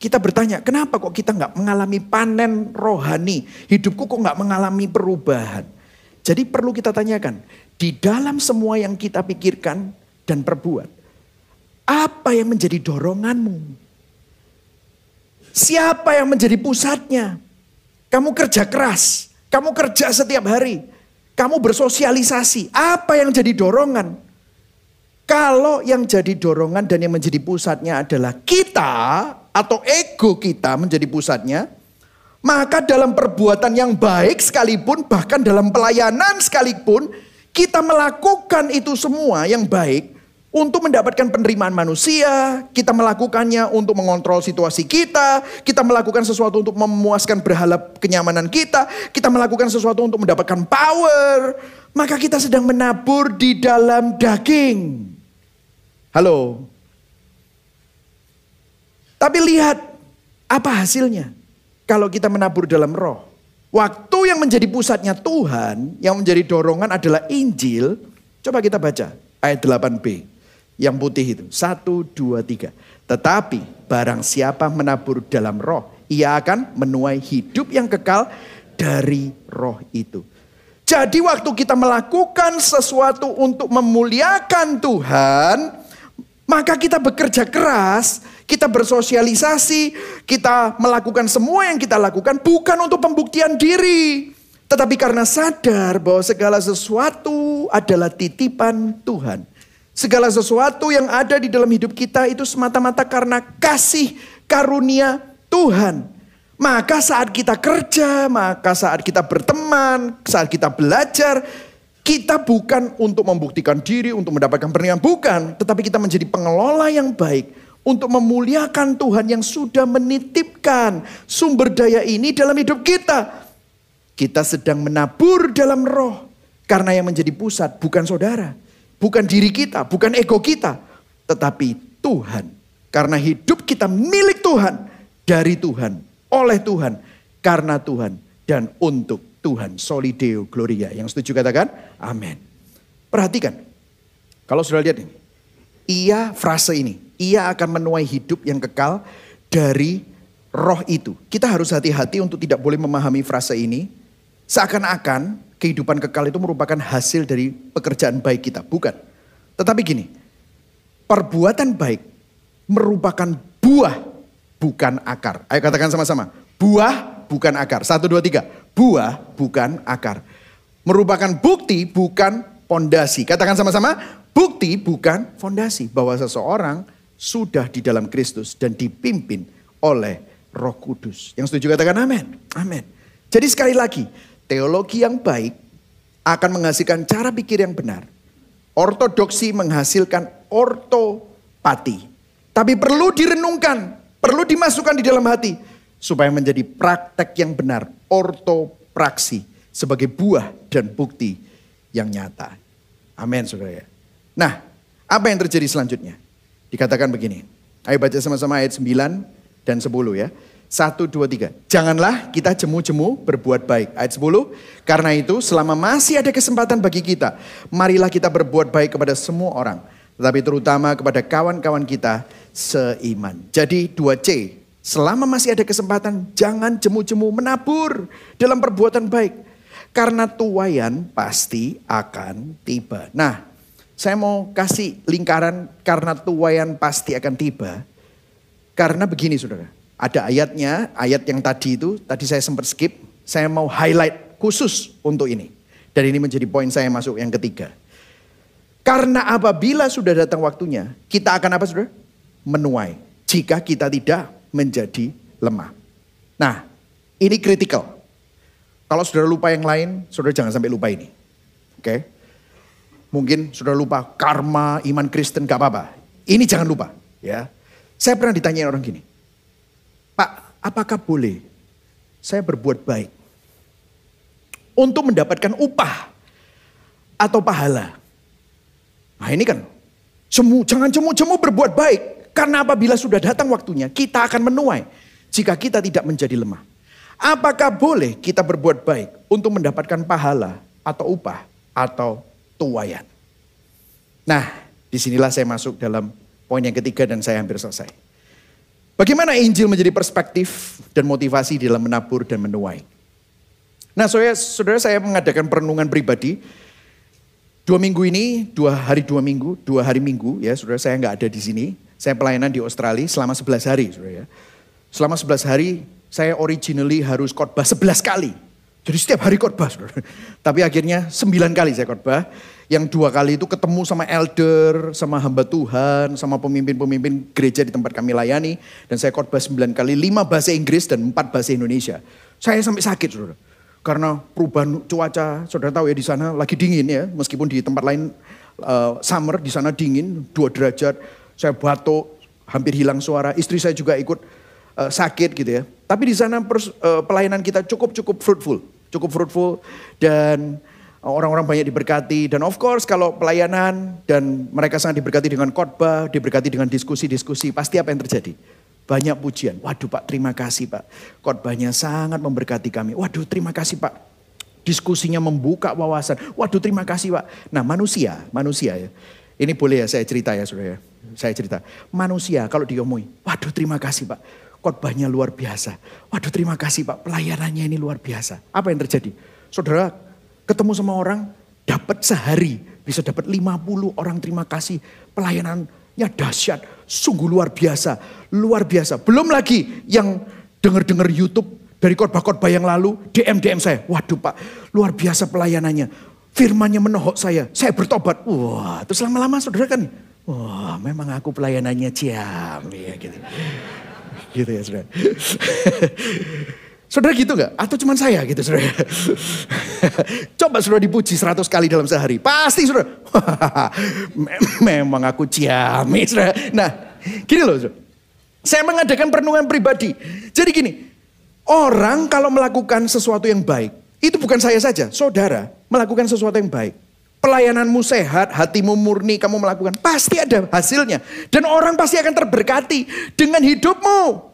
Kita bertanya, kenapa kok kita nggak mengalami panen rohani? Hidupku kok nggak mengalami perubahan? Jadi perlu kita tanyakan, di dalam semua yang kita pikirkan dan perbuat, apa yang menjadi doronganmu? Siapa yang menjadi pusatnya? Kamu kerja keras, kamu kerja setiap hari, kamu bersosialisasi. Apa yang jadi dorongan? Kalau yang jadi dorongan dan yang menjadi pusatnya adalah kita atau ego kita menjadi pusatnya, maka dalam perbuatan yang baik sekalipun, bahkan dalam pelayanan sekalipun, kita melakukan itu semua yang baik, untuk mendapatkan penerimaan manusia, kita melakukannya untuk mengontrol situasi kita, kita melakukan sesuatu untuk memuaskan berhala kenyamanan kita, kita melakukan sesuatu untuk mendapatkan power, maka kita sedang menabur di dalam daging. Halo. Tapi lihat apa hasilnya kalau kita menabur dalam roh. Waktu yang menjadi pusatnya Tuhan, yang menjadi dorongan adalah Injil. Coba kita baca ayat 8b yang putih itu. Satu, dua, tiga. Tetapi barang siapa menabur dalam roh, ia akan menuai hidup yang kekal dari roh itu. Jadi waktu kita melakukan sesuatu untuk memuliakan Tuhan, maka kita bekerja keras, kita bersosialisasi, kita melakukan semua yang kita lakukan bukan untuk pembuktian diri. Tetapi karena sadar bahwa segala sesuatu adalah titipan Tuhan. Segala sesuatu yang ada di dalam hidup kita itu semata-mata karena kasih karunia Tuhan. Maka saat kita kerja, maka saat kita berteman, saat kita belajar, kita bukan untuk membuktikan diri, untuk mendapatkan pernikahan, bukan. Tetapi kita menjadi pengelola yang baik untuk memuliakan Tuhan yang sudah menitipkan sumber daya ini dalam hidup kita. Kita sedang menabur dalam roh. Karena yang menjadi pusat bukan saudara Bukan diri kita, bukan ego kita. Tetapi Tuhan. Karena hidup kita milik Tuhan. Dari Tuhan, oleh Tuhan, karena Tuhan, dan untuk Tuhan. Solideo Gloria. Yang setuju katakan? Amin. Perhatikan. Kalau sudah lihat ini. Ia frase ini. Ia akan menuai hidup yang kekal dari roh itu. Kita harus hati-hati untuk tidak boleh memahami frase ini. Seakan-akan kehidupan kekal itu merupakan hasil dari pekerjaan baik kita. Bukan. Tetapi gini, perbuatan baik merupakan buah bukan akar. Ayo katakan sama-sama. Buah bukan akar. Satu, dua, tiga. Buah bukan akar. Merupakan bukti bukan fondasi. Katakan sama-sama. Bukti bukan fondasi. Bahwa seseorang sudah di dalam Kristus dan dipimpin oleh roh kudus. Yang setuju katakan amin. Amin. Jadi sekali lagi, teologi yang baik akan menghasilkan cara pikir yang benar. Ortodoksi menghasilkan ortopati. Tapi perlu direnungkan, perlu dimasukkan di dalam hati supaya menjadi praktek yang benar, ortopraksi sebagai buah dan bukti yang nyata. Amin saudara ya. Nah, apa yang terjadi selanjutnya? Dikatakan begini. Ayo baca sama-sama ayat 9 dan 10 ya. Satu, dua, tiga. Janganlah kita jemu-jemu berbuat baik. Ayat 10. Karena itu selama masih ada kesempatan bagi kita. Marilah kita berbuat baik kepada semua orang. Tetapi terutama kepada kawan-kawan kita seiman. Jadi 2C. Selama masih ada kesempatan jangan jemu-jemu menabur dalam perbuatan baik. Karena tuayan pasti akan tiba. Nah saya mau kasih lingkaran karena tuayan pasti akan tiba. Karena begini saudara ada ayatnya, ayat yang tadi itu, tadi saya sempat skip, saya mau highlight khusus untuk ini. Dan ini menjadi poin saya masuk yang ketiga. Karena apabila sudah datang waktunya, kita akan apa saudara? Menuai. Jika kita tidak menjadi lemah. Nah, ini kritikal. Kalau saudara lupa yang lain, saudara jangan sampai lupa ini. Oke. Okay? Mungkin saudara lupa karma, iman Kristen, gak apa-apa. Ini jangan lupa. ya. Saya pernah ditanya orang gini. Pak, apakah boleh saya berbuat baik untuk mendapatkan upah atau pahala? Nah ini kan, cemu, jangan cemu-cemu berbuat baik. Karena apabila sudah datang waktunya, kita akan menuai jika kita tidak menjadi lemah. Apakah boleh kita berbuat baik untuk mendapatkan pahala atau upah atau tuayan? Nah, di sinilah saya masuk dalam poin yang ketiga dan saya hampir selesai. Bagaimana Injil menjadi perspektif dan motivasi dalam menabur dan menuai. Nah saudara, saudara saya mengadakan perenungan pribadi. Dua minggu ini, dua hari dua minggu, dua hari minggu ya saudara saya nggak ada di sini. Saya pelayanan di Australia selama 11 hari saudara ya. Selama 11 hari saya originally harus khotbah 11 kali. Jadi setiap hari khotbah saudara. Tapi akhirnya 9 kali saya khotbah yang dua kali itu ketemu sama elder, sama hamba Tuhan, sama pemimpin-pemimpin gereja di tempat kami layani. Dan saya khotbah sembilan kali, lima bahasa Inggris dan empat bahasa Indonesia. Saya sampai sakit, saudara. Karena perubahan cuaca, saudara tahu ya di sana lagi dingin ya, meskipun di tempat lain uh, summer, di sana dingin, dua derajat. Saya batuk, hampir hilang suara. Istri saya juga ikut uh, sakit gitu ya. Tapi di sana pers, uh, pelayanan kita cukup cukup fruitful, cukup fruitful dan orang-orang banyak diberkati dan of course kalau pelayanan dan mereka sangat diberkati dengan khotbah, diberkati dengan diskusi-diskusi, pasti apa yang terjadi? Banyak pujian. Waduh Pak, terima kasih Pak. Khotbahnya sangat memberkati kami. Waduh, terima kasih Pak. Diskusinya membuka wawasan. Waduh, terima kasih Pak. Nah, manusia, manusia ya. Ini boleh ya saya cerita ya Saudara ya. Saya cerita. Manusia kalau diomongin, waduh terima kasih Pak. Khotbahnya luar biasa. Waduh terima kasih Pak, pelayanannya ini luar biasa. Apa yang terjadi? Saudara Ketemu sama orang, dapat sehari. Bisa dapat 50 orang terima kasih. Pelayanannya dahsyat. Sungguh luar biasa. Luar biasa. Belum lagi yang dengar-dengar YouTube dari khotbah-khotbah yang lalu. DM-DM saya. Waduh pak, luar biasa pelayanannya. Firmannya menohok saya. Saya bertobat. Wah, terus lama-lama saudara kan. Wah, memang aku pelayanannya ciam. Ya, gitu. gitu ya saudara. Saudara gitu gak? Atau cuma saya gitu saudara? Coba saudara dipuji seratus kali dalam sehari. Pasti saudara. Memang aku ciamis saudara. Nah gini loh saudara. Saya mengadakan perenungan pribadi. Jadi gini. Orang kalau melakukan sesuatu yang baik. Itu bukan saya saja. Saudara melakukan sesuatu yang baik. Pelayananmu sehat, hatimu murni, kamu melakukan. Pasti ada hasilnya. Dan orang pasti akan terberkati dengan hidupmu.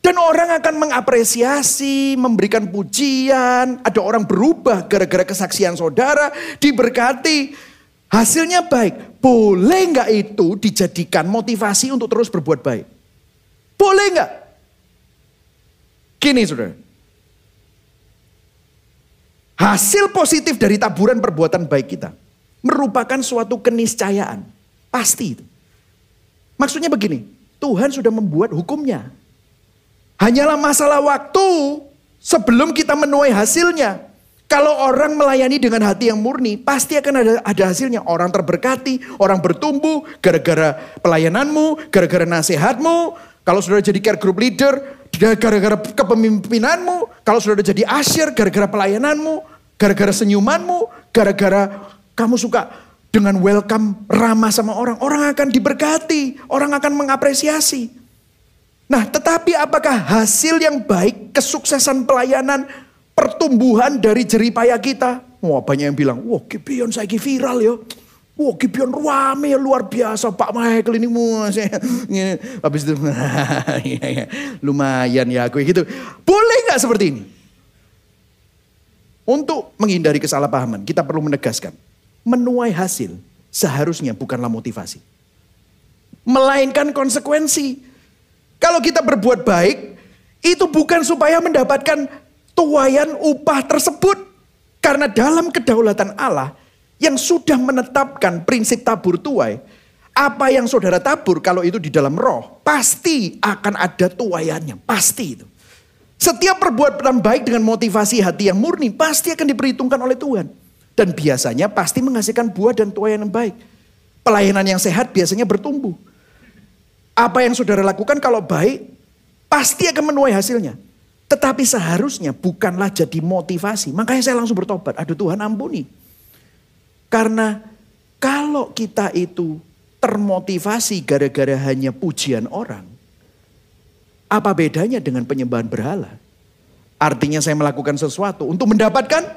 Dan orang akan mengapresiasi, memberikan pujian. Ada orang berubah gara-gara kesaksian saudara, diberkati. Hasilnya baik. Boleh nggak itu dijadikan motivasi untuk terus berbuat baik? Boleh nggak? Gini saudara. Hasil positif dari taburan perbuatan baik kita merupakan suatu keniscayaan. Pasti itu. Maksudnya begini, Tuhan sudah membuat hukumnya. Hanyalah masalah waktu sebelum kita menuai hasilnya. Kalau orang melayani dengan hati yang murni, pasti akan ada, ada hasilnya. Orang terberkati, orang bertumbuh gara-gara pelayananmu, gara-gara nasihatmu. Kalau saudara jadi care group leader, gara-gara kepemimpinanmu. Kalau saudara jadi asyir, gara-gara pelayananmu. Gara-gara senyumanmu. Gara-gara kamu suka dengan welcome ramah sama orang. Orang akan diberkati. Orang akan mengapresiasi. Nah tetapi apakah hasil yang baik, kesuksesan pelayanan, pertumbuhan dari jeripaya kita? Wah banyak yang bilang, wah Gibeon saya viral ya. Wah Gibeon rame luar biasa Pak Michael ini Habis itu iya, iya. lumayan ya aku gitu. Boleh nggak seperti ini? Untuk menghindari kesalahpahaman kita perlu menegaskan. Menuai hasil seharusnya bukanlah motivasi. Melainkan konsekuensi. Kalau kita berbuat baik, itu bukan supaya mendapatkan tuayan upah tersebut. Karena dalam kedaulatan Allah yang sudah menetapkan prinsip tabur tuai, apa yang saudara tabur kalau itu di dalam roh, pasti akan ada tuayannya, pasti itu. Setiap perbuatan baik dengan motivasi hati yang murni pasti akan diperhitungkan oleh Tuhan. Dan biasanya pasti menghasilkan buah dan tuayan yang baik. Pelayanan yang sehat biasanya bertumbuh. Apa yang saudara lakukan kalau baik, pasti akan menuai hasilnya. Tetapi seharusnya bukanlah jadi motivasi. Makanya saya langsung bertobat. Aduh Tuhan ampuni. Karena kalau kita itu termotivasi gara-gara hanya pujian orang. Apa bedanya dengan penyembahan berhala? Artinya saya melakukan sesuatu untuk mendapatkan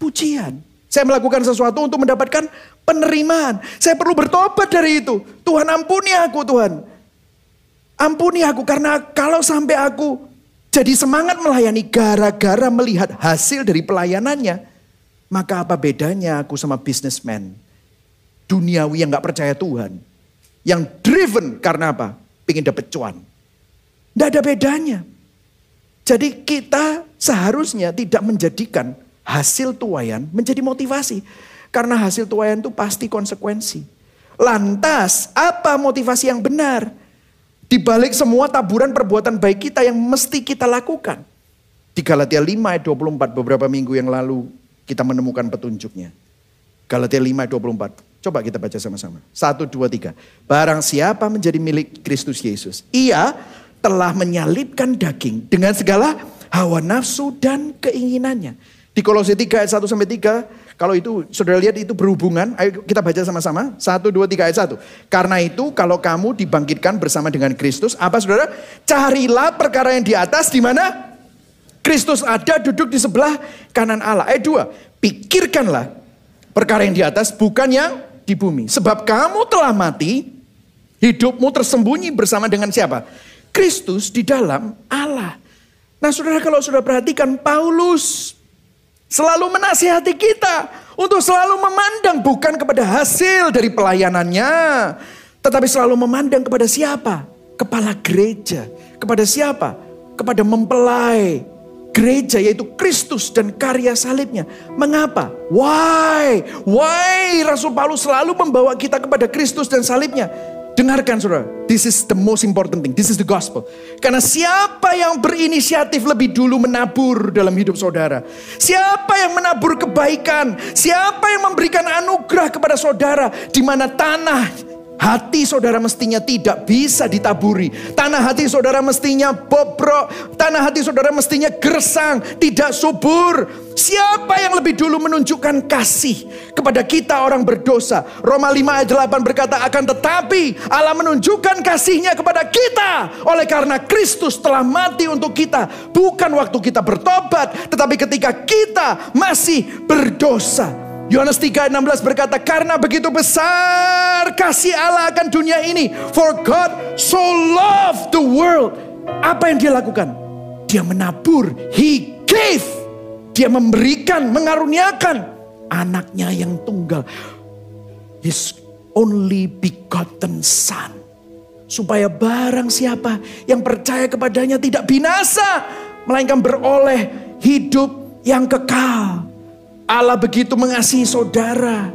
pujian. Saya melakukan sesuatu untuk mendapatkan penerimaan. Saya perlu bertobat dari itu. Tuhan ampuni aku Tuhan. Ampuni aku karena kalau sampai aku jadi semangat melayani gara-gara melihat hasil dari pelayanannya. Maka apa bedanya aku sama bisnismen duniawi yang gak percaya Tuhan. Yang driven karena apa? Pengen dapet cuan. Tidak ada bedanya. Jadi kita seharusnya tidak menjadikan hasil tuayan menjadi motivasi. Karena hasil tuayan itu pasti konsekuensi. Lantas apa motivasi yang benar? Di balik semua taburan perbuatan baik kita yang mesti kita lakukan. Di Galatia 5 ayat 24 beberapa minggu yang lalu kita menemukan petunjuknya. Galatia 5 ayat 24. Coba kita baca sama-sama. 1, 2, 3. Barang siapa menjadi milik Kristus Yesus. Ia telah menyalibkan daging dengan segala hawa nafsu dan keinginannya. Di Kolose 3 ayat 1 sampai 3 kalau itu saudara lihat itu berhubungan, ayo kita baca sama-sama. Satu, dua, tiga ayat satu. Karena itu kalau kamu dibangkitkan bersama dengan Kristus, apa saudara? Carilah perkara yang di atas di mana Kristus ada duduk di sebelah kanan Allah. Ayat dua, pikirkanlah perkara yang di atas bukan yang di bumi. Sebab kamu telah mati, hidupmu tersembunyi bersama dengan siapa? Kristus di dalam Allah. Nah saudara kalau sudah perhatikan Paulus Selalu menasihati kita untuk selalu memandang bukan kepada hasil dari pelayanannya, tetapi selalu memandang kepada siapa? Kepala gereja. Kepada siapa? Kepada mempelai gereja yaitu Kristus dan karya salibnya. Mengapa? Why? Why Rasul Paulus selalu membawa kita kepada Kristus dan salibnya? Dengarkan saudara, this is the most important thing, this is the gospel. Karena siapa yang berinisiatif lebih dulu menabur dalam hidup saudara? Siapa yang menabur kebaikan? Siapa yang memberikan anugerah kepada saudara? Di mana tanah Hati saudara mestinya tidak bisa ditaburi. Tanah hati saudara mestinya bobrok. Tanah hati saudara mestinya gersang, tidak subur. Siapa yang lebih dulu menunjukkan kasih kepada kita orang berdosa? Roma 5 ayat 8 berkata akan tetapi Allah menunjukkan kasihnya kepada kita. Oleh karena Kristus telah mati untuk kita. Bukan waktu kita bertobat, tetapi ketika kita masih berdosa. Yohanes 3:16 berkata, "Karena begitu besar kasih Allah akan dunia ini, for God so loved the world." Apa yang dia lakukan? Dia menabur, he gave. Dia memberikan, mengaruniakan anaknya yang tunggal. His only begotten son. Supaya barang siapa yang percaya kepadanya tidak binasa, melainkan beroleh hidup yang kekal. Allah begitu mengasihi saudara.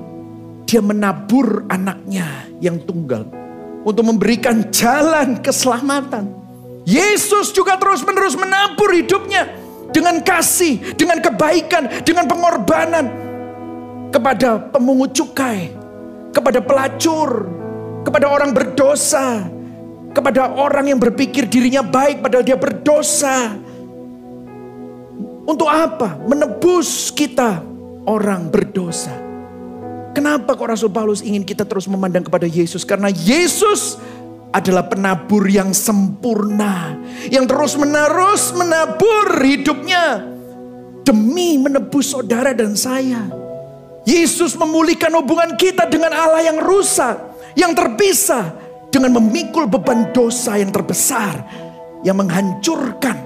Dia menabur anaknya yang tunggal. Untuk memberikan jalan keselamatan. Yesus juga terus menerus menabur hidupnya. Dengan kasih, dengan kebaikan, dengan pengorbanan. Kepada pemungut cukai. Kepada pelacur. Kepada orang berdosa. kepada orang yang berpikir dirinya baik padahal dia berdosa. Untuk apa? Menebus kita orang berdosa. Kenapa kok Rasul Paulus ingin kita terus memandang kepada Yesus? Karena Yesus adalah penabur yang sempurna. Yang terus menerus menabur hidupnya. Demi menebus saudara dan saya. Yesus memulihkan hubungan kita dengan Allah yang rusak. Yang terpisah. Dengan memikul beban dosa yang terbesar. Yang menghancurkan.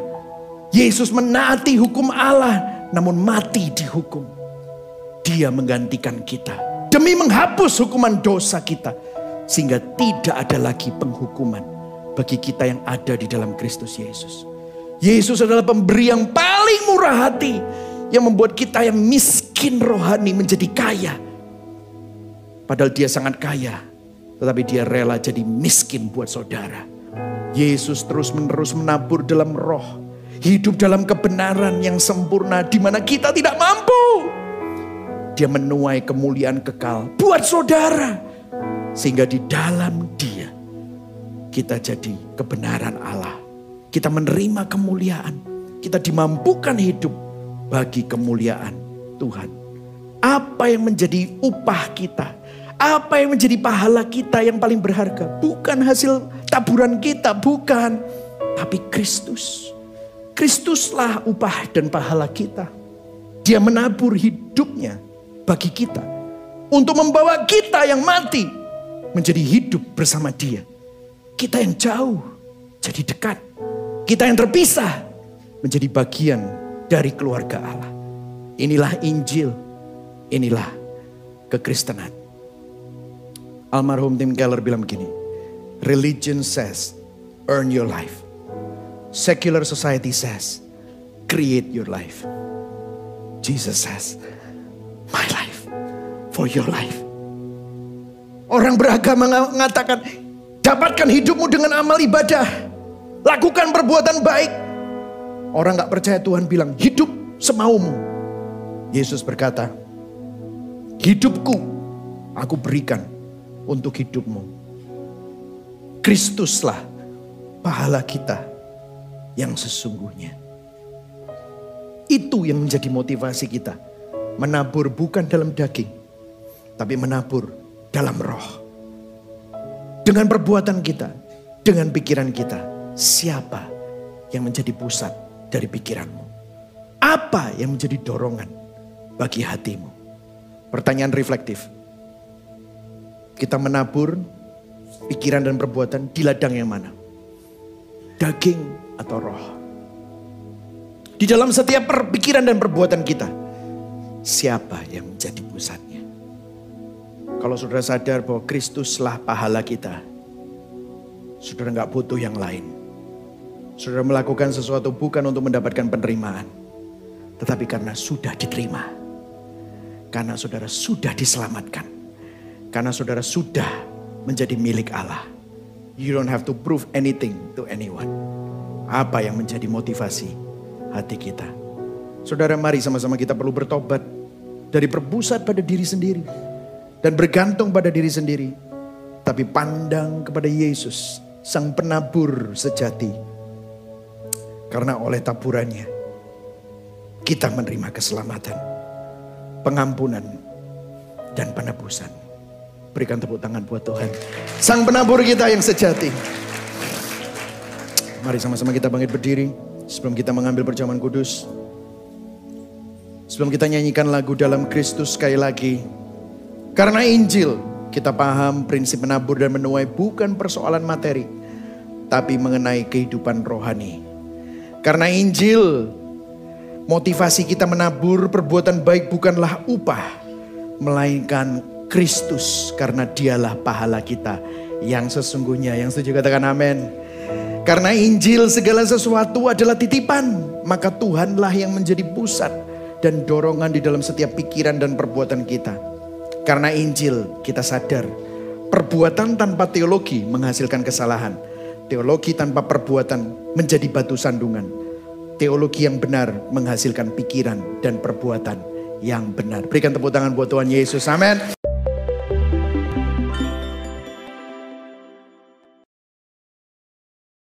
Yesus menaati hukum Allah. Namun mati dihukum. Dia menggantikan kita. Demi menghapus hukuman dosa kita sehingga tidak ada lagi penghukuman bagi kita yang ada di dalam Kristus Yesus. Yesus adalah pemberi yang paling murah hati. Yang membuat kita yang miskin rohani menjadi kaya. Padahal dia sangat kaya. Tetapi dia rela jadi miskin buat saudara. Yesus terus menerus menabur dalam roh. Hidup dalam kebenaran yang sempurna di mana kita tidak mampu. Dia menuai kemuliaan kekal buat saudara sehingga di dalam dia kita jadi kebenaran Allah. Kita menerima kemuliaan. Kita dimampukan hidup bagi kemuliaan Tuhan. Apa yang menjadi upah kita? Apa yang menjadi pahala kita yang paling berharga? Bukan hasil taburan kita, bukan. Tapi Kristus. Kristuslah upah dan pahala kita. Dia menabur hidupnya bagi kita. Untuk membawa kita yang mati menjadi hidup bersama dia. Kita yang jauh jadi dekat. Kita yang terpisah menjadi bagian dari keluarga Allah. Inilah Injil, inilah kekristenan. Almarhum Tim Keller bilang begini, religion says earn your life. Secular society says create your life. Jesus says my life for your life. Orang beragama mengatakan, dapatkan hidupmu dengan amal ibadah. Lakukan perbuatan baik. Orang gak percaya Tuhan bilang, hidup semaumu. Yesus berkata, hidupku aku berikan untuk hidupmu. Kristuslah pahala kita yang sesungguhnya. Itu yang menjadi motivasi kita. Menabur bukan dalam daging, tapi menabur dalam roh. Dengan perbuatan kita, dengan pikiran kita, siapa yang menjadi pusat dari pikiranmu? Apa yang menjadi dorongan bagi hatimu? Pertanyaan reflektif. Kita menabur pikiran dan perbuatan di ladang yang mana? Daging atau roh? Di dalam setiap pikiran dan perbuatan kita, siapa yang menjadi pusatnya? Kalau saudara sadar bahwa Kristuslah pahala kita, saudara nggak butuh yang lain. Saudara melakukan sesuatu bukan untuk mendapatkan penerimaan, tetapi karena sudah diterima. Karena saudara sudah diselamatkan. Karena saudara sudah menjadi milik Allah. You don't have to prove anything to anyone. Apa yang menjadi motivasi hati kita? Saudara mari sama-sama kita perlu bertobat dari perpusat pada diri sendiri dan bergantung pada diri sendiri, tapi pandang kepada Yesus, Sang Penabur sejati. Karena oleh taburannya, kita menerima keselamatan, pengampunan, dan penebusan. Berikan tepuk tangan buat Tuhan. Sang penabur kita yang sejati. Mari sama-sama kita bangkit berdiri. Sebelum kita mengambil perjamuan kudus. Sebelum kita nyanyikan lagu dalam Kristus sekali lagi. Karena Injil, kita paham prinsip menabur dan menuai bukan persoalan materi, tapi mengenai kehidupan rohani. Karena Injil, motivasi kita menabur perbuatan baik bukanlah upah, melainkan Kristus karena dialah pahala kita yang sesungguhnya. Yang setuju katakan amin. Karena Injil segala sesuatu adalah titipan, maka Tuhanlah yang menjadi pusat dan dorongan di dalam setiap pikiran dan perbuatan kita. Karena Injil kita sadar perbuatan tanpa teologi menghasilkan kesalahan. Teologi tanpa perbuatan menjadi batu sandungan. Teologi yang benar menghasilkan pikiran dan perbuatan yang benar. Berikan tepuk tangan buat Tuhan Yesus. Amin.